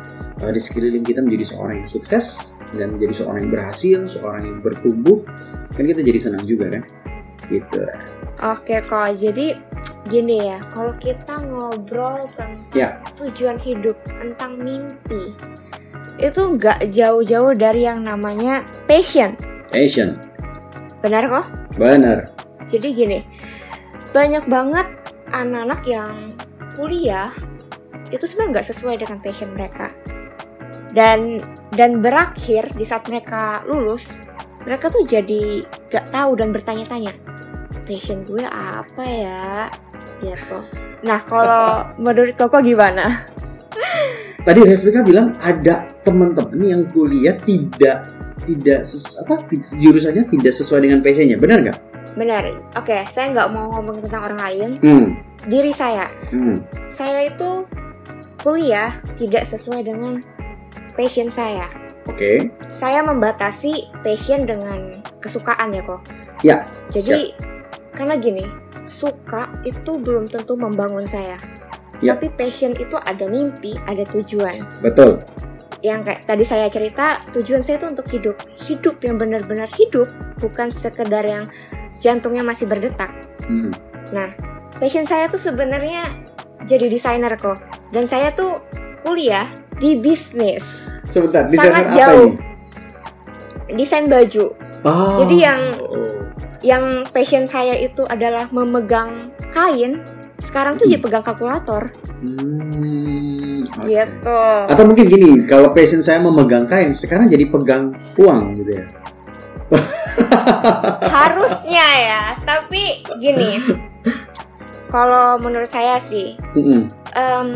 uh, di sekeliling kita menjadi seorang yang sukses dan menjadi seorang yang berhasil seorang yang bertumbuh kan kita jadi senang juga kan? Gitu Oke kok, jadi gini ya, kalau kita ngobrol tentang Ya. tujuan hidup, tentang mimpi, itu nggak jauh-jauh dari yang namanya passion, passion benar kok? benar Jadi gini, banyak banget anak-anak yang kuliah itu sebenarnya nggak sesuai dengan passion mereka. Dan dan berakhir di saat mereka lulus, mereka tuh jadi gak tahu dan bertanya-tanya, passion gue apa ya? Gitu. Nah kalau menurut Koko gimana? tadi Replika bilang ada teman-teman yang kuliah tidak tidak ses, apa jurusannya tidak sesuai dengan passionnya benar nggak? Benar. Oke, saya nggak mau ngomong tentang orang lain. Hmm, Diri saya, hmm, saya itu kuliah tidak sesuai dengan passion saya. oke, Saya membatasi passion dengan kesukaan ya kok. Ya, Jadi karena gini, suka itu belum tentu membangun saya. Ya. Tapi passion itu ada mimpi, ada tujuan. betul, Yang kayak tadi saya cerita, tujuan saya itu untuk hidup. Hidup yang benar-benar hidup, bukan sekedar yang jantungnya masih berdetak. hmm, Passion saya tuh sebenarnya jadi desainer kok. Dan saya tuh kuliah di bisnis. sebentar Sangat desainer apa jauh. ini? Desain baju. Oh, Jadi yang- oh, Yang passion saya itu adalah memegang kain. Sekarang tuh Hmm. jadi pegang kalkulator. hmm. Gitu. Atau mungkin gini, kalau passion saya memegang kain, sekarang jadi pegang uang gitu ya? Harusnya ya. Tapi gini. Kalau menurut saya sih, Mm-mm. em,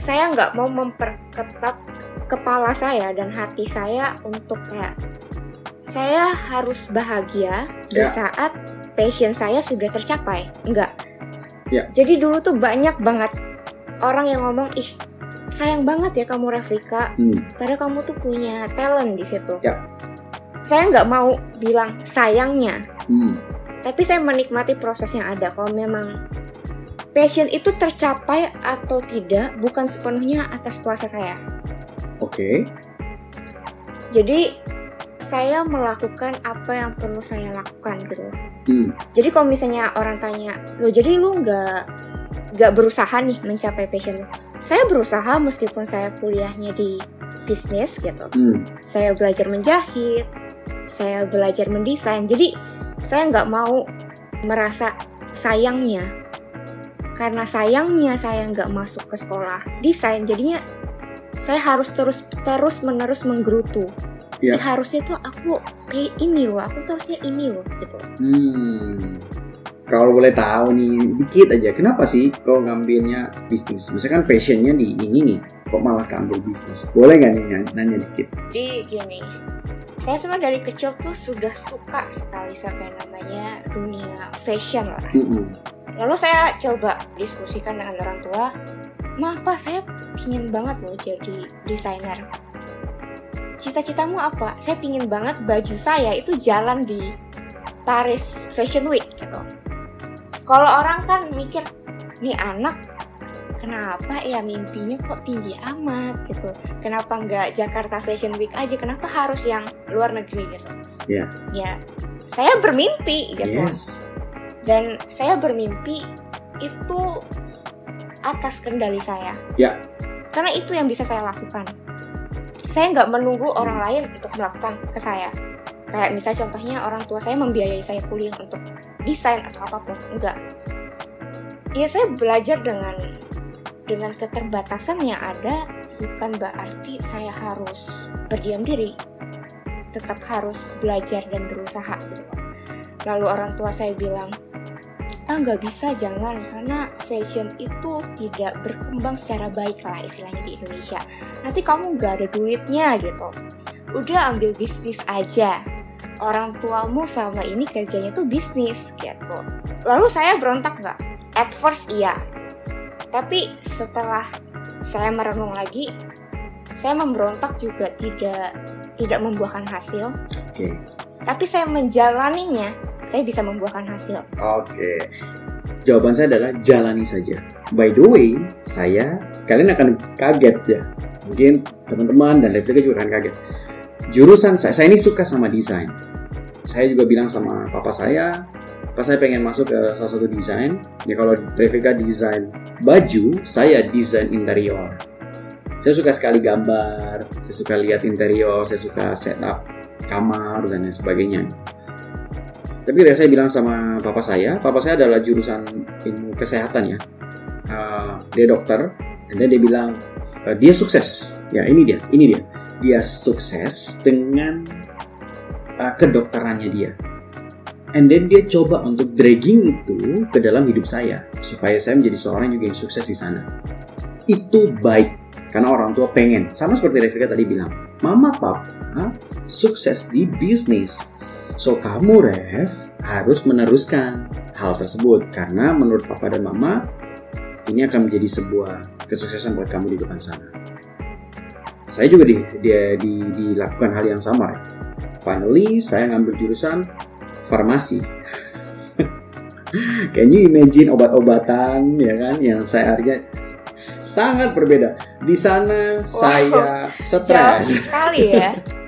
saya nggak mau memperketat kepala saya dan hati saya untuk kayak saya harus bahagia di Ya. saat passion saya sudah tercapai. Enggak. Ya. Jadi dulu tuh banyak banget orang yang ngomong, ih sayang banget ya kamu Raflika, Hmm, padahal kamu tuh punya talent di situ. Ya. Saya nggak mau bilang sayangnya, hmm, tapi saya menikmati proses yang ada. Kalau memang passion itu tercapai atau tidak bukan sepenuhnya atas kuasa saya. oke, Jadi saya melakukan apa yang perlu saya lakukan gitu. loh. hmm, Jadi kalau misalnya orang tanya, lo jadi lu nggak nggak berusaha nih mencapai passion lo? Saya berusaha meskipun saya kuliahnya di bisnis gitu. hmm, Saya belajar menjahit, saya belajar mendesain. Jadi saya nggak mau merasa sayangnya. Karena sayangnya saya nggak masuk ke sekolah desain, jadinya saya harus terus terus menerus menggerutu. Ya. "Ih, harusnya tuh aku kayak ini loh, aku tuh harusnya ini loh gitu. hmm. Kalau boleh tahu nih, dikit aja, kenapa sih kau ngambilnya bisnis? Misalkan passionnya di ini nih, kok malah keambil bisnis? Boleh nggak nih nanya, nanya dikit? Jadi gini, saya sebenarnya dari kecil tuh sudah suka sekali sama yang namanya dunia fashion lah. Mm-mm. Lalu saya coba diskusikan dengan orang tua, Ma, apa saya pingin banget loh jadi desainer. Cita-citamu apa? Saya pingin banget baju saya itu jalan di Paris Fashion Week gitu. Kalau orang kan mikir, nih anak kenapa ya mimpinya kok tinggi amat gitu. Kenapa nggak Jakarta Fashion Week aja? Kenapa harus yang luar negeri gitu? Iya. Ya, saya bermimpi gitu Yes. dan saya bermimpi itu atas kendali saya. Ya. Karena itu yang bisa saya lakukan. Saya nggak menunggu orang lain untuk melakukan ke saya. kayak misalnya contohnya orang tua saya membiayai saya kuliah untuk desain atau apa pun. Enggak ya saya belajar dengan dengan keterbatasan yang ada bukan berarti saya harus berdiam diri. Tetap harus belajar dan berusaha gitu. Lalu orang tua saya bilang ah nggak bisa jangan. Karena fashion itu tidak berkembang secara baik lah istilahnya di Indonesia. Nanti kamu nggak ada duitnya gitu. Udah ambil bisnis aja. Orang tuamu sama ini kerjanya tuh bisnis gitu. Lalu saya berontak nggak? At first iya. Tapi setelah saya merenung lagi saya memberontak juga tidak tidak membuahkan hasil. Oke. Okay. tapi saya menjalaninya saya bisa membuahkan hasil. Oke. Jawaban saya adalah jalani saja. By the way, saya kalian akan kaget ya. Mungkin teman-teman dan Revika juga akan kaget. Jurusan saya, saya ini suka sama desain. Saya juga bilang sama papa saya, pas saya pengen masuk ke salah satu desain. Ya kalau Revika desain baju, saya desain interior. Saya suka sekali gambar, saya suka lihat interior, saya suka setup kamar dan lain sebagainya. Tapi saya bilang sama papa saya, papa saya adalah jurusan ilmu kesehatan ya. Uh, dia dokter, dan dia bilang uh, dia sukses. Ya ini dia, ini dia. Dia sukses dengan uh, kedokterannya dia. And then dia coba untuk dragging itu ke dalam hidup saya supaya saya menjadi seorang juga yang sukses di sana. Itu baik karena orang tua pengen sama seperti Revika tadi bilang, mama papa sukses di bisnis So kamu Rev harus meneruskan hal tersebut karena menurut papa dan mama ini akan menjadi sebuah kesuksesan buat kamu di depan sana. Saya juga di, di, di, dilakukan hal yang sama. Rev. Finally saya ngambil jurusan farmasi. Can you imagine obat-obatan ya kan yang saya harga sangat berbeda. Di sana wow, saya stres sekali ya.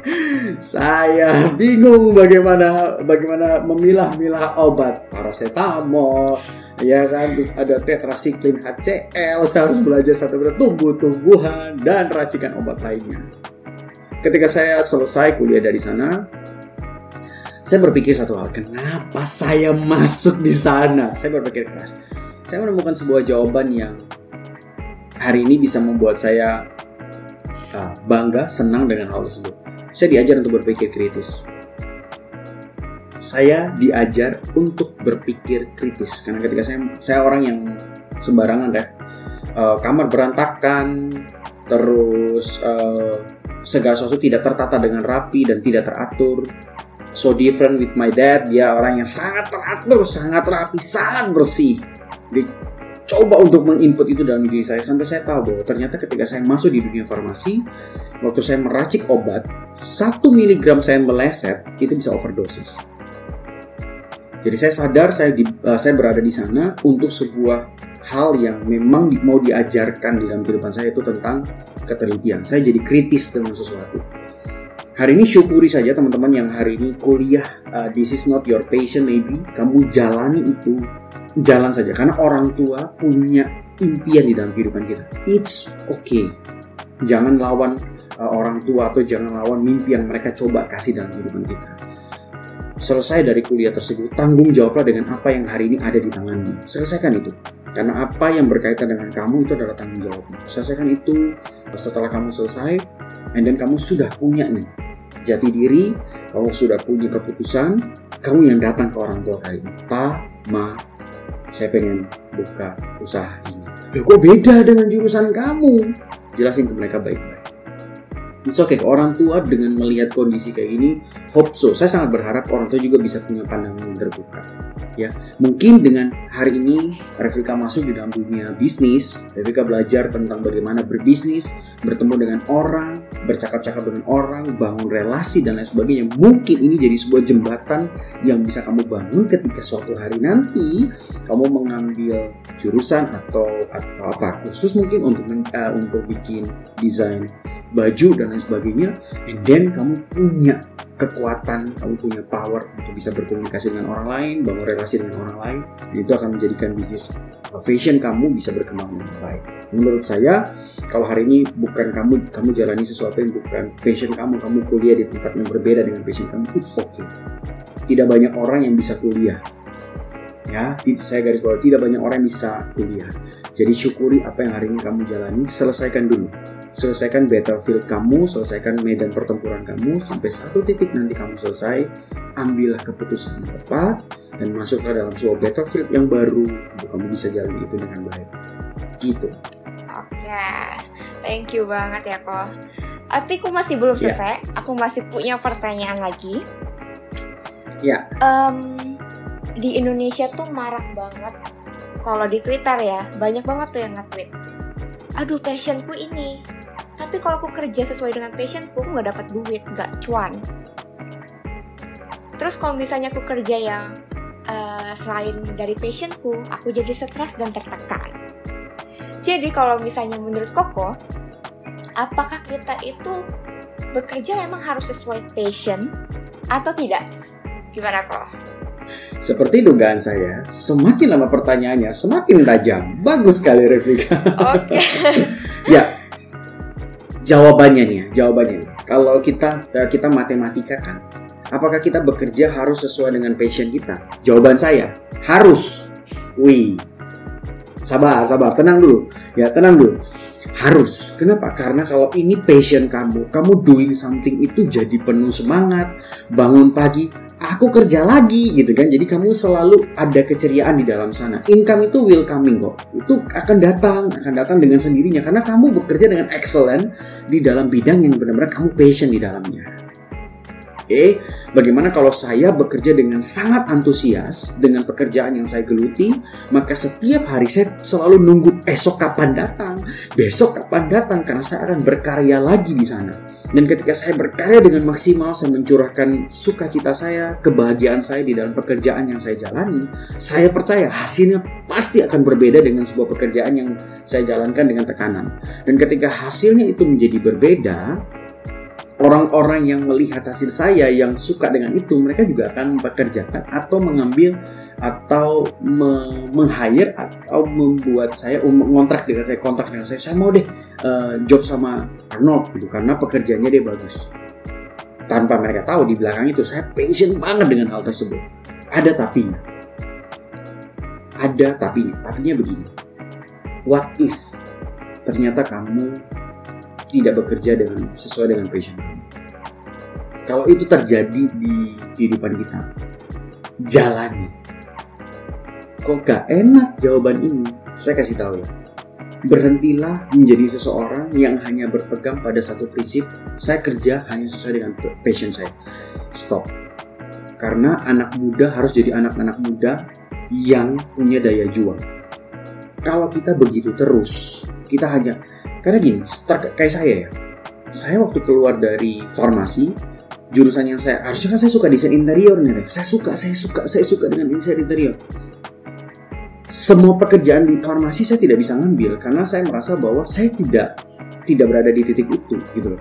saya bingung bagaimana bagaimana memilah-milah obat paracetamol ya kan? Terus ada tetrasiklin HCl saya harus belajar satu persatu tumbuh-tumbuhan dan racikan obat lainnya. Ketika saya selesai kuliah dari sana saya berpikir satu hal kenapa saya masuk di sana? Saya berpikir keras. Saya menemukan sebuah jawaban yang hari ini bisa membuat saya uh, bangga senang dengan hal tersebut saya diajar untuk berpikir kritis. Saya diajar untuk berpikir kritis karena ketika saya saya orang yang sembarangan ya, uh, kamar berantakan, terus uh, segala sesuatu tidak tertata dengan rapi dan tidak teratur. So different with my dad, dia orang yang sangat teratur, sangat rapi, sangat bersih. Coba untuk menginput itu dalam diri saya sampai saya tahu bahwa ternyata ketika saya masuk di dunia farmasi, waktu saya meracik obat, satu miligram saya meleset itu bisa overdosis. Jadi saya sadar saya di, uh, saya berada di sana untuk sebuah hal yang memang mau diajarkan di dalam kehidupan saya itu tentang ketelitian. Saya jadi kritis dengan sesuatu. Hari ini syukuri saja teman-teman yang hari ini kuliah uh, this is not your passion maybe kamu jalani itu jalan saja karena orang tua punya impian di dalam kehidupan kita. It's okay. Jangan lawan uh, orang tua atau jangan lawan mimpi yang mereka coba kasih dalam kehidupan kita. Selesai dari kuliah tersebut, tanggung jawablah dengan apa yang hari ini ada di tanganmu. Selesaikan itu. Karena apa yang berkaitan dengan kamu itu adalah tanggung jawabmu. Selesaikan itu setelah kamu selesai, and then kamu sudah punya nih jati diri, kamu sudah punya keputusan, kamu yang datang ke orang tua kali ini. Ma, saya pengen buka usaha ini. Ya kok beda dengan jurusan kamu? Jelasin ke mereka baik-baik. It's okay, orang tua dengan melihat kondisi kayak gini, hope so. Saya sangat berharap orang tua juga bisa punya pandangan yang terbuka. Ya, mungkin dengan hari ini Revika masuk di dalam dunia bisnis, Revika belajar tentang bagaimana berbisnis, bertemu dengan orang, bercakap-cakap dengan orang, bangun relasi dan lain sebagainya. Mungkin ini jadi sebuah jembatan yang bisa kamu bangun ketika suatu hari nanti kamu mengambil jurusan atau atau apa khusus mungkin untuk uh, untuk bikin desain baju dan lain sebagainya and then kamu punya kekuatan kamu punya power untuk bisa berkomunikasi dengan orang lain bangun relasi dengan orang lain itu akan menjadikan bisnis fashion kamu bisa berkembang dengan baik. Menurut saya kalau hari ini bukan kamu kamu jalani sesuatu yang bukan passion kamu kamu kuliah di tempat yang berbeda dengan passion kamu it's okay. Tidak banyak orang yang bisa kuliah. Ya saya garis bawah tidak banyak orang yang bisa kuliah. Jadi syukuri apa yang hari ini kamu jalani selesaikan dulu selesaikan battlefield kamu selesaikan medan pertempuran kamu sampai satu titik nanti kamu selesai ambillah keputusan yang tepat dan masuklah dalam sebuah battlefield yang baru untuk kamu bisa jalani itu dengan baik. Gitu. Oke. Thank you banget ya kok tapi aku masih belum ya. selesai. Yeah. aku masih punya pertanyaan lagi. Ya yeah. um, di Indonesia tuh marak banget. Kalau di Twitter ya banyak banget tuh yang nge-tweet aduh passionku ini. Tapi kalau aku kerja sesuai dengan passionku aku nggak dapat duit nggak cuan. Terus kalau misalnya aku kerja yang uh, selain dari passionku aku jadi stres dan tertekan. Jadi kalau misalnya menurut Koko apakah kita itu bekerja emang harus sesuai passion atau tidak? Gimana kok seperti dugaan saya, semakin lama pertanyaannya, semakin tajam. Bagus sekali replika. Oke. Okay. ya, jawabannya nih, ya, jawabannya nih. Kalau kita eh, kita matematika kan, apakah kita bekerja harus sesuai dengan passion kita? Jawaban saya, harus. Wih, sabar, sabar, tenang dulu. Ya, tenang dulu. Harus. Kenapa? Karena kalau ini passion kamu, kamu doing something itu jadi penuh semangat, bangun pagi, aku kerja lagi gitu kan. Jadi kamu selalu ada keceriaan di dalam sana. Income itu will coming kok. Itu akan datang akan datang dengan sendirinya. Karena kamu bekerja dengan excellent di dalam bidang yang benar-benar kamu passion di dalamnya Oke, bagaimana kalau saya bekerja dengan sangat antusias dengan pekerjaan yang saya geluti, maka setiap hari saya selalu nunggu esok kapan datang, besok kapan datang karena saya akan berkarya lagi di sana. Dan ketika saya berkarya dengan maksimal, saya mencurahkan sukacita saya, kebahagiaan saya di dalam pekerjaan yang saya jalani, saya percaya hasilnya pasti akan berbeda dengan sebuah pekerjaan yang saya jalankan dengan tekanan. Dan ketika hasilnya itu menjadi berbeda, orang-orang yang melihat hasil saya yang suka dengan itu mereka juga akan bekerjakan atau mengambil atau me meng-hire atau membuat saya um, ngontrak dengan saya kontrak dengan saya. Saya mau deh uh, job sama Arnold gitu karena pekerjaannya dia bagus. Tanpa mereka tahu di belakang itu saya passion banget dengan hal tersebut. Ada tapinya. Ada tapinya. Tapinya begini. What if ternyata kamu tidak bekerja dengan sesuai dengan passion kalau itu terjadi di kehidupan kita jalani. Kok gak enak jawaban ini? Saya kasih tahu ya. Berhentilah menjadi seseorang yang hanya berpegang pada satu prinsip saya kerja hanya sesuai dengan passion saya. Stop. Karena anak muda harus jadi anak-anak muda yang punya daya juang. Kalau kita begitu terus kita hanya karena gini, kayak saya ya. Saya waktu keluar dari farmasi, jurusan yang saya harusnya kan saya suka desain interior nih, Ref. Saya suka, saya suka, saya suka dengan desain interior. Semua pekerjaan di farmasi saya tidak bisa ngambil karena saya merasa bahwa saya tidak tidak berada di titik itu gitu loh.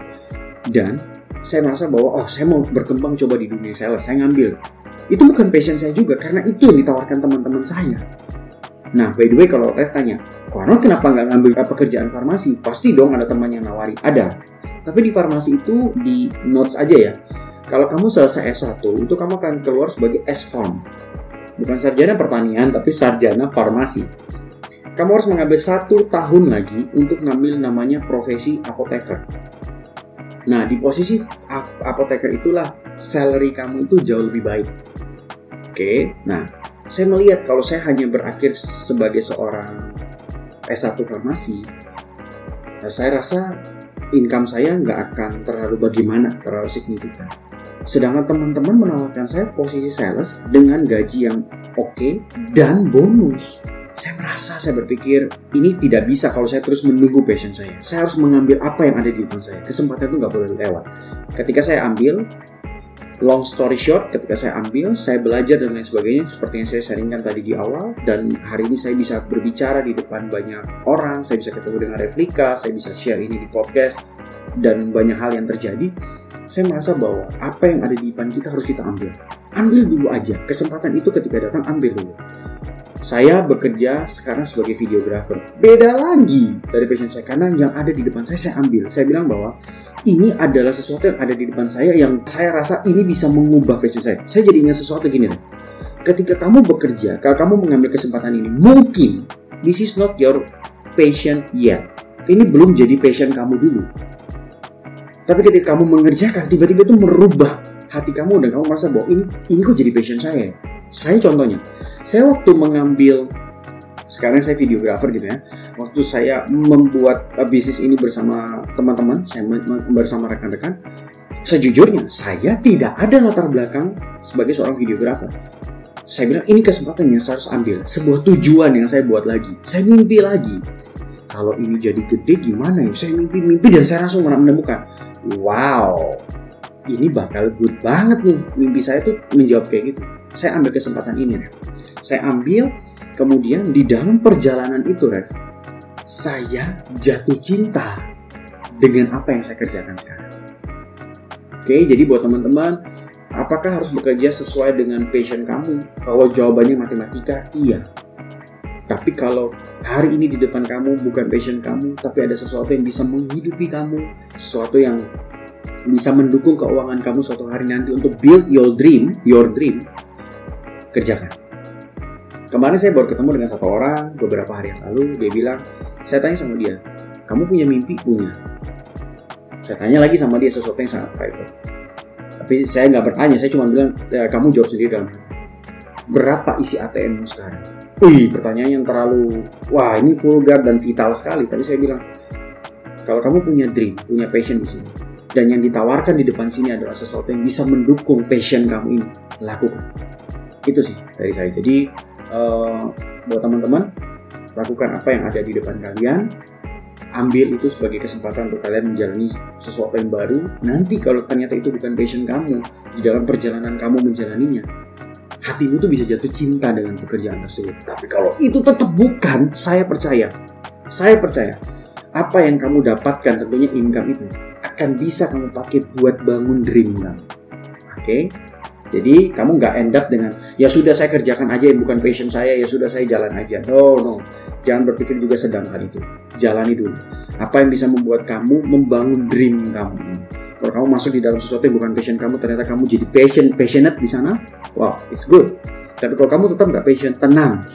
Dan saya merasa bahwa oh saya mau berkembang coba di dunia sales, saya ngambil. Itu bukan passion saya juga karena itu yang ditawarkan teman-teman saya. Nah, by the way kalau Rev tanya, Arnold kenapa nggak ngambil pekerjaan farmasi? Pasti dong ada teman yang nawari. Ada. Tapi di farmasi itu di notes aja ya. Kalau kamu selesai S1, itu kamu akan keluar sebagai S-Farm. Bukan sarjana pertanian, tapi sarjana farmasi. Kamu harus mengambil satu tahun lagi untuk ngambil namanya profesi apoteker. Nah, di posisi apoteker itulah salary kamu itu jauh lebih baik. Oke, nah saya melihat kalau saya hanya berakhir sebagai seorang S1 farmasi, nah saya rasa income saya nggak akan terlalu bagaimana, terlalu signifikan. Sedangkan teman-teman menawarkan saya posisi sales dengan gaji yang oke okay dan bonus. Saya merasa, saya berpikir ini tidak bisa kalau saya terus menunggu passion saya. Saya harus mengambil apa yang ada di depan saya. Kesempatan itu nggak boleh lewat. Ketika saya ambil, long story short, ketika saya ambil, saya belajar dan lain sebagainya, seperti yang saya sharingkan tadi di awal, dan hari ini saya bisa berbicara di depan banyak orang, saya bisa ketemu dengan replika, saya bisa share ini di podcast. dan banyak hal yang terjadi, saya merasa bahwa apa yang ada di depan kita harus kita ambil. Ambil dulu aja. Kesempatan itu ketika datang ambil dulu. Saya bekerja sekarang sebagai videographer. Beda lagi dari passion saya karena yang ada di depan saya saya ambil. Saya bilang bahwa ini adalah sesuatu yang ada di depan saya yang saya rasa ini bisa mengubah passion saya. Saya jadi ingat sesuatu gini. Ketika kamu bekerja, kalau kamu mengambil kesempatan ini, mungkin this is not your passion yet. Ini belum jadi passion kamu dulu. Tapi ketika kamu mengerjakan, tiba-tiba itu merubah hati kamu dan kamu merasa bahwa ini ini kok jadi passion saya. Saya contohnya, saya waktu mengambil sekarang saya videografer gitu ya. Waktu saya membuat uh, bisnis ini bersama teman-teman, saya bersama rekan-rekan, sejujurnya saya tidak ada latar belakang sebagai seorang videografer. Saya bilang ini kesempatan yang saya harus ambil, sebuah tujuan yang saya buat lagi. Saya mimpi lagi. Kalau ini jadi gede gimana ya? Saya mimpi-mimpi dan saya langsung menemukan, wow, ini bakal good banget nih. Mimpi saya tuh menjawab kayak gitu saya ambil kesempatan ini Rev. Saya ambil kemudian di dalam perjalanan itu Rev, saya jatuh cinta dengan apa yang saya kerjakan sekarang. Oke, jadi buat teman-teman, apakah harus bekerja sesuai dengan passion kamu? Kalau jawabannya matematika, iya. Tapi kalau hari ini di depan kamu bukan passion kamu, tapi ada sesuatu yang bisa menghidupi kamu, sesuatu yang bisa mendukung keuangan kamu suatu hari nanti untuk build your dream, your dream, kerjakan. Kemarin saya baru ketemu dengan satu orang beberapa hari yang lalu, dia bilang, saya tanya sama dia, kamu punya mimpi? Punya. Saya tanya lagi sama dia sesuatu yang sangat private. Tapi saya nggak bertanya, saya cuma bilang, ya, kamu jawab sendiri dalam. Berapa isi ATM sekarang? Wih, pertanyaan yang terlalu, wah ini vulgar dan vital sekali. Tapi saya bilang, kalau kamu punya dream, punya passion di sini, dan yang ditawarkan di depan sini adalah sesuatu yang bisa mendukung passion kamu ini, lakukan. Itu sih dari saya. Jadi uh, buat teman-teman lakukan apa yang ada di depan kalian. Ambil itu sebagai kesempatan untuk kalian menjalani sesuatu yang baru. Nanti kalau ternyata itu bukan passion kamu di dalam perjalanan kamu menjalaninya hatimu tuh bisa jatuh cinta dengan pekerjaan tersebut. Tapi kalau itu tetap bukan saya percaya. Saya percaya apa yang kamu dapatkan tentunya income itu akan bisa kamu pakai buat bangun dream kamu oke okay? Jadi kamu nggak end up dengan ya sudah saya kerjakan aja yang bukan passion saya ya sudah saya jalan aja. No no, jangan berpikir juga sedang hal itu. Jalani dulu. Apa yang bisa membuat kamu membangun dream kamu. Kalau kamu masuk di dalam sesuatu yang bukan passion kamu, ternyata kamu jadi passion passionate di sana, wow, it's good. Tapi kalau kamu tetap nggak passion, tenang,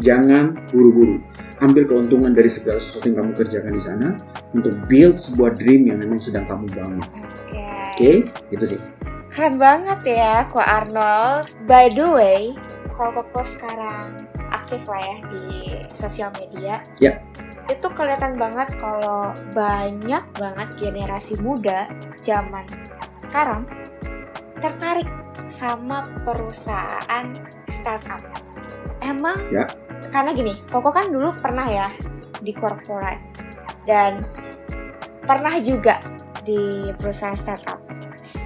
jangan buru-buru. Ambil keuntungan dari segala sesuatu yang kamu kerjakan di sana untuk build sebuah dream yang memang sedang kamu bangun. Oke, okay. okay? itu sih. Keren banget ya, Ko Arnold. By the way, kalau Koko sekarang aktif lah ya di sosial media. Ya. Itu kelihatan banget kalau banyak banget generasi muda zaman sekarang tertarik sama perusahaan startup. Emang ya. Karena gini, Koko kan dulu pernah ya di corporate dan pernah juga di perusahaan startup.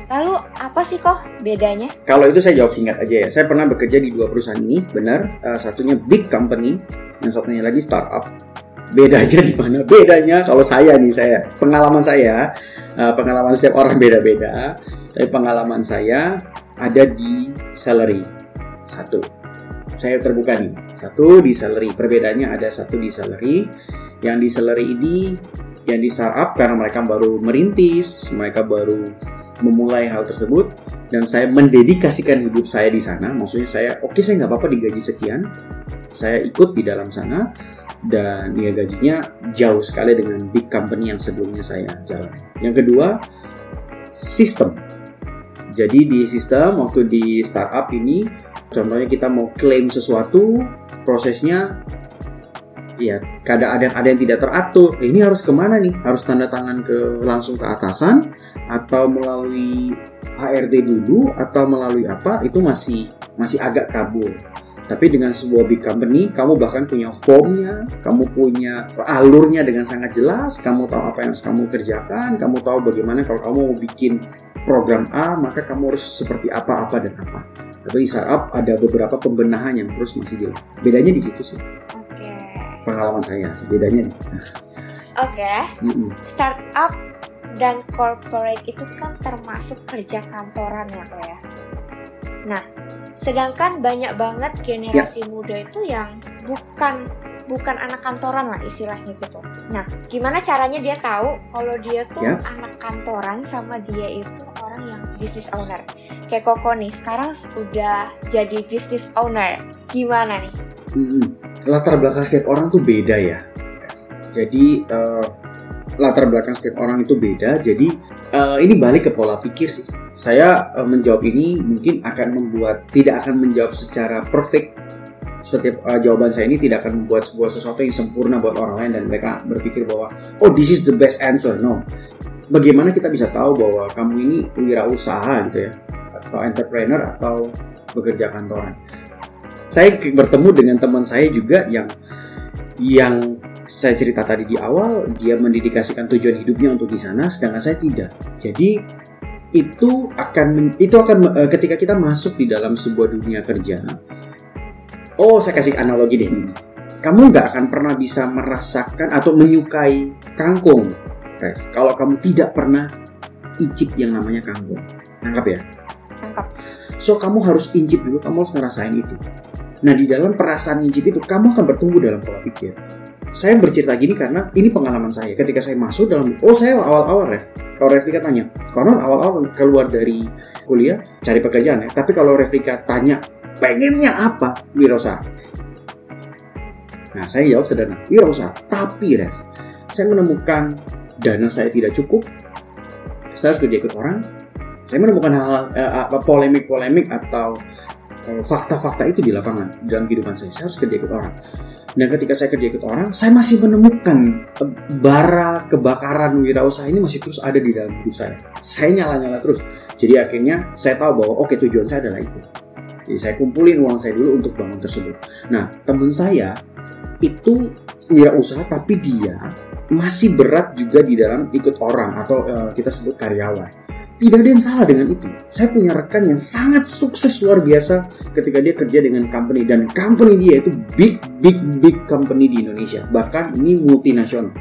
Lalu apa sih kok bedanya? Kalau itu saya jawab singkat aja ya. Saya pernah bekerja di dua perusahaan ini, benar. Uh, satunya big company, yang satunya lagi startup. Beda aja di mana? Bedanya kalau saya nih saya pengalaman saya, uh, pengalaman setiap orang beda-beda. Tapi pengalaman saya ada di salary satu. Saya terbuka nih, satu di salary. Perbedaannya ada satu di salary. Yang di salary ini yang di startup karena mereka baru merintis, mereka baru memulai hal tersebut dan saya mendedikasikan hidup saya di sana. Maksudnya saya oke okay, saya nggak apa-apa digaji sekian, saya ikut di dalam sana dan ya gajinya jauh sekali dengan big company yang sebelumnya saya jalan. Yang kedua sistem. Jadi di sistem waktu di startup ini contohnya kita mau klaim sesuatu prosesnya ya kadang ada ada yang tidak teratur ini harus ke mana nih harus tanda tangan ke langsung ke atasan atau melalui HRD dulu atau melalui apa itu masih masih agak kabur. Tapi dengan sebuah big company, kamu bahkan punya formnya, kamu punya alurnya dengan sangat jelas, kamu tahu apa yang harus kamu kerjakan, kamu tahu bagaimana kalau kamu mau bikin program A, maka kamu harus seperti apa, apa, dan apa. Tapi di startup ada beberapa pembenahan yang terus masih jelas. Bedanya di situ sih. Oke. Okay. Pengalaman saya, bedanya di situ. Oke. Okay. Mm -mm. Startup dan corporate itu kan termasuk kerja kantoran ya kok ya. Nah, sedangkan banyak banget generasi ya. muda itu yang bukan bukan anak kantoran lah istilahnya gitu. Nah, gimana caranya dia tahu kalau dia tuh ya. anak kantoran sama dia itu orang yang business owner? Kayak Koko nih, sekarang udah jadi business owner. Gimana nih? Hmm, latar belakang setiap orang tuh beda ya. Jadi uh, latar belakang setiap orang itu beda. Jadi uh, ini balik ke pola pikir sih. Saya uh, menjawab ini mungkin akan membuat tidak akan menjawab secara perfect. Setiap uh, jawaban saya ini tidak akan membuat sebuah sesuatu yang sempurna buat orang lain dan mereka berpikir bahwa oh this is the best answer. No. Bagaimana kita bisa tahu bahwa kamu ini wirausaha gitu ya atau entrepreneur atau bekerja kantoran? Saya bertemu dengan teman saya juga yang yang saya cerita tadi di awal dia mendedikasikan tujuan hidupnya untuk di sana sedangkan saya tidak jadi itu akan itu akan eh, ketika kita masuk di dalam sebuah dunia kerja oh saya kasih analogi deh. Ini kamu nggak akan pernah bisa merasakan atau menyukai kangkung. Ref, kalau kamu tidak pernah icip yang namanya kangkung. Nangkap ya? Nangkap so kamu harus incip dulu kamu harus ngerasain itu. Nah di dalam perasaan incip itu kamu akan bertumbuh dalam pola pikir. Saya bercerita gini karena ini pengalaman saya. Ketika saya masuk dalam oh saya awal-awal ref. Kalau Reflika tanya konon awal-awal keluar dari kuliah cari pekerjaan ya? Tapi kalau Reflika tanya pengennya apa? Wirausaha nah saya jawab sederhana. Wirausaha tapi ref saya menemukan dana saya tidak cukup. Saya harus kerja ikut orang. Saya menemukan hal-hal eh, polemik-polemik atau eh, fakta-fakta itu di lapangan dalam kehidupan saya. Saya harus kerja ikut orang. Dan ketika saya kerja ikut orang, saya masih menemukan bara kebakaran wirausaha ini masih terus ada di dalam hidup saya. Saya nyala-nyala terus. Jadi akhirnya saya tahu bahwa oke okay, tujuan saya adalah itu. Jadi saya kumpulin uang saya dulu untuk bangun tersebut. Nah, teman saya itu wirausaha tapi dia masih berat juga di dalam ikut orang atau uh, kita sebut karyawan tidak ada yang salah dengan itu. Saya punya rekan yang sangat sukses luar biasa ketika dia kerja dengan company dan company dia itu big big big company di Indonesia. Bahkan ini multinasional.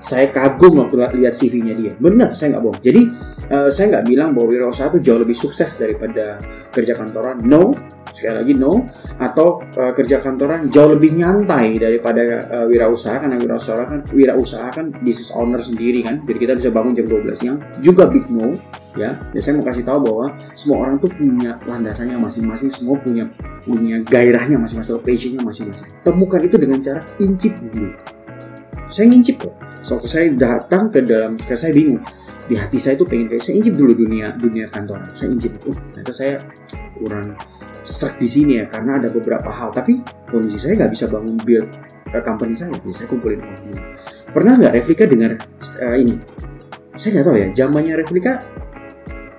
Saya kagum waktu lihat CV-nya dia. Benar, saya nggak bohong. Jadi uh, saya nggak bilang bahwa wirausaha itu jauh lebih sukses daripada kerja kantoran. No, sekali lagi no. Atau uh, kerja kantoran jauh lebih nyantai daripada uh, wirausaha karena wirausaha kan wirausaha kan business owner sendiri kan. Jadi kita bisa bangun jam 12 siang. Juga big no ya. Dan saya mau kasih tahu bahwa semua orang tuh punya landasannya masing-masing, semua punya punya gairahnya masing-masing, passionnya masing-masing. Temukan itu dengan cara incip dulu. Saya ngincip kok. Suatu saya datang ke dalam, saya bingung di hati saya itu pengen kayak saya incip dulu dunia dunia kantor saya incip itu ternyata saya kurang serak di sini ya karena ada beberapa hal. Tapi kondisi saya nggak bisa bangun build uh, company saya. Jadi saya kumpulin uang pernah nggak replika dengar uh, ini? Saya nggak tahu ya zamannya replika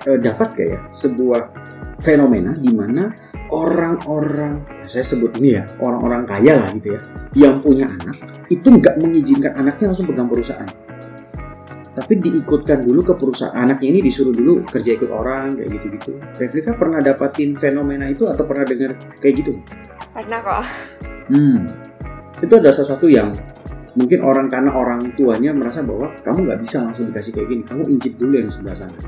uh, dapat gak ya sebuah fenomena di mana orang-orang saya sebut ini ya orang-orang kaya lah gitu ya yang punya anak itu nggak mengizinkan anaknya langsung pegang perusahaan tapi diikutkan dulu ke perusahaan anaknya ini disuruh dulu kerja ikut orang kayak gitu-gitu. Replika pernah dapatin fenomena itu atau pernah dengar kayak gitu? Pernah kok. Hmm, itu ada sesuatu yang mungkin orang karena orang tuanya merasa bahwa kamu nggak bisa langsung dikasih kayak gini, kamu incip dulu yang sebelah sana.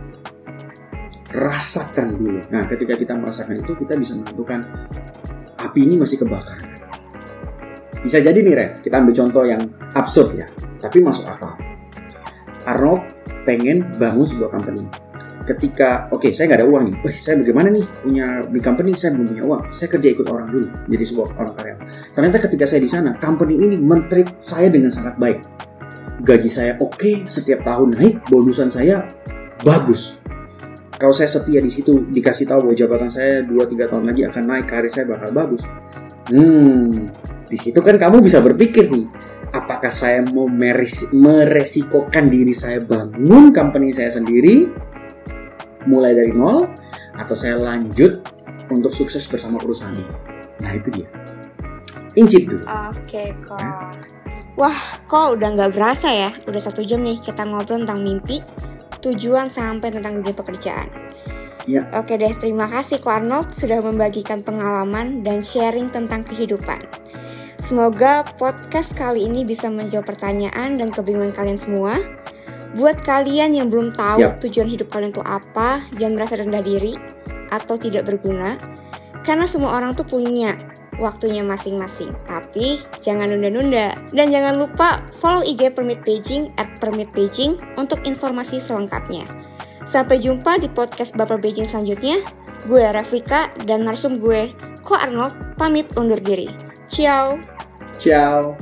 Rasakan dulu. Nah, ketika kita merasakan itu, kita bisa menentukan api ini masih kebakar. Bisa jadi nih, Ren, kita ambil contoh yang absurd ya, tapi masuk akal Arnold pengen bangun sebuah company. Ketika, oke, okay, saya nggak ada uang nih. Wih, saya bagaimana nih punya big company? Saya belum punya uang. Saya kerja ikut orang dulu, jadi sebuah orang karyawan. Ternyata ketika saya di sana, company ini mentreat saya dengan sangat baik. Gaji saya oke, okay, setiap tahun naik, bonusan saya bagus. Kalau saya setia di situ, dikasih tahu bahwa jabatan saya 2-3 tahun lagi akan naik, karir saya bakal bagus. Hmm, di situ kan kamu bisa berpikir nih, apakah saya mau meres meresikokan diri saya bangun company saya sendiri mulai dari nol atau saya lanjut untuk sukses bersama perusahaan ini. Nah itu dia. Incip dulu. Oke kok. Ya? Wah kok udah nggak berasa ya. Udah satu jam nih kita ngobrol tentang mimpi, tujuan sampai tentang dunia pekerjaan. Ya. Oke deh, terima kasih Ko Arnold sudah membagikan pengalaman dan sharing tentang kehidupan. Semoga podcast kali ini bisa menjawab pertanyaan dan kebingungan kalian semua. Buat kalian yang belum tahu Siap. tujuan hidup kalian itu apa, jangan merasa rendah diri atau tidak berguna. Karena semua orang tuh punya waktunya masing-masing. Tapi jangan nunda-nunda. Dan jangan lupa follow IG Permit Beijing at Permit Beijing untuk informasi selengkapnya. Sampai jumpa di podcast Baper Beijing selanjutnya. Gue Rafika dan narsum gue, Ko Arnold, pamit undur diri. Ciao! Tchau.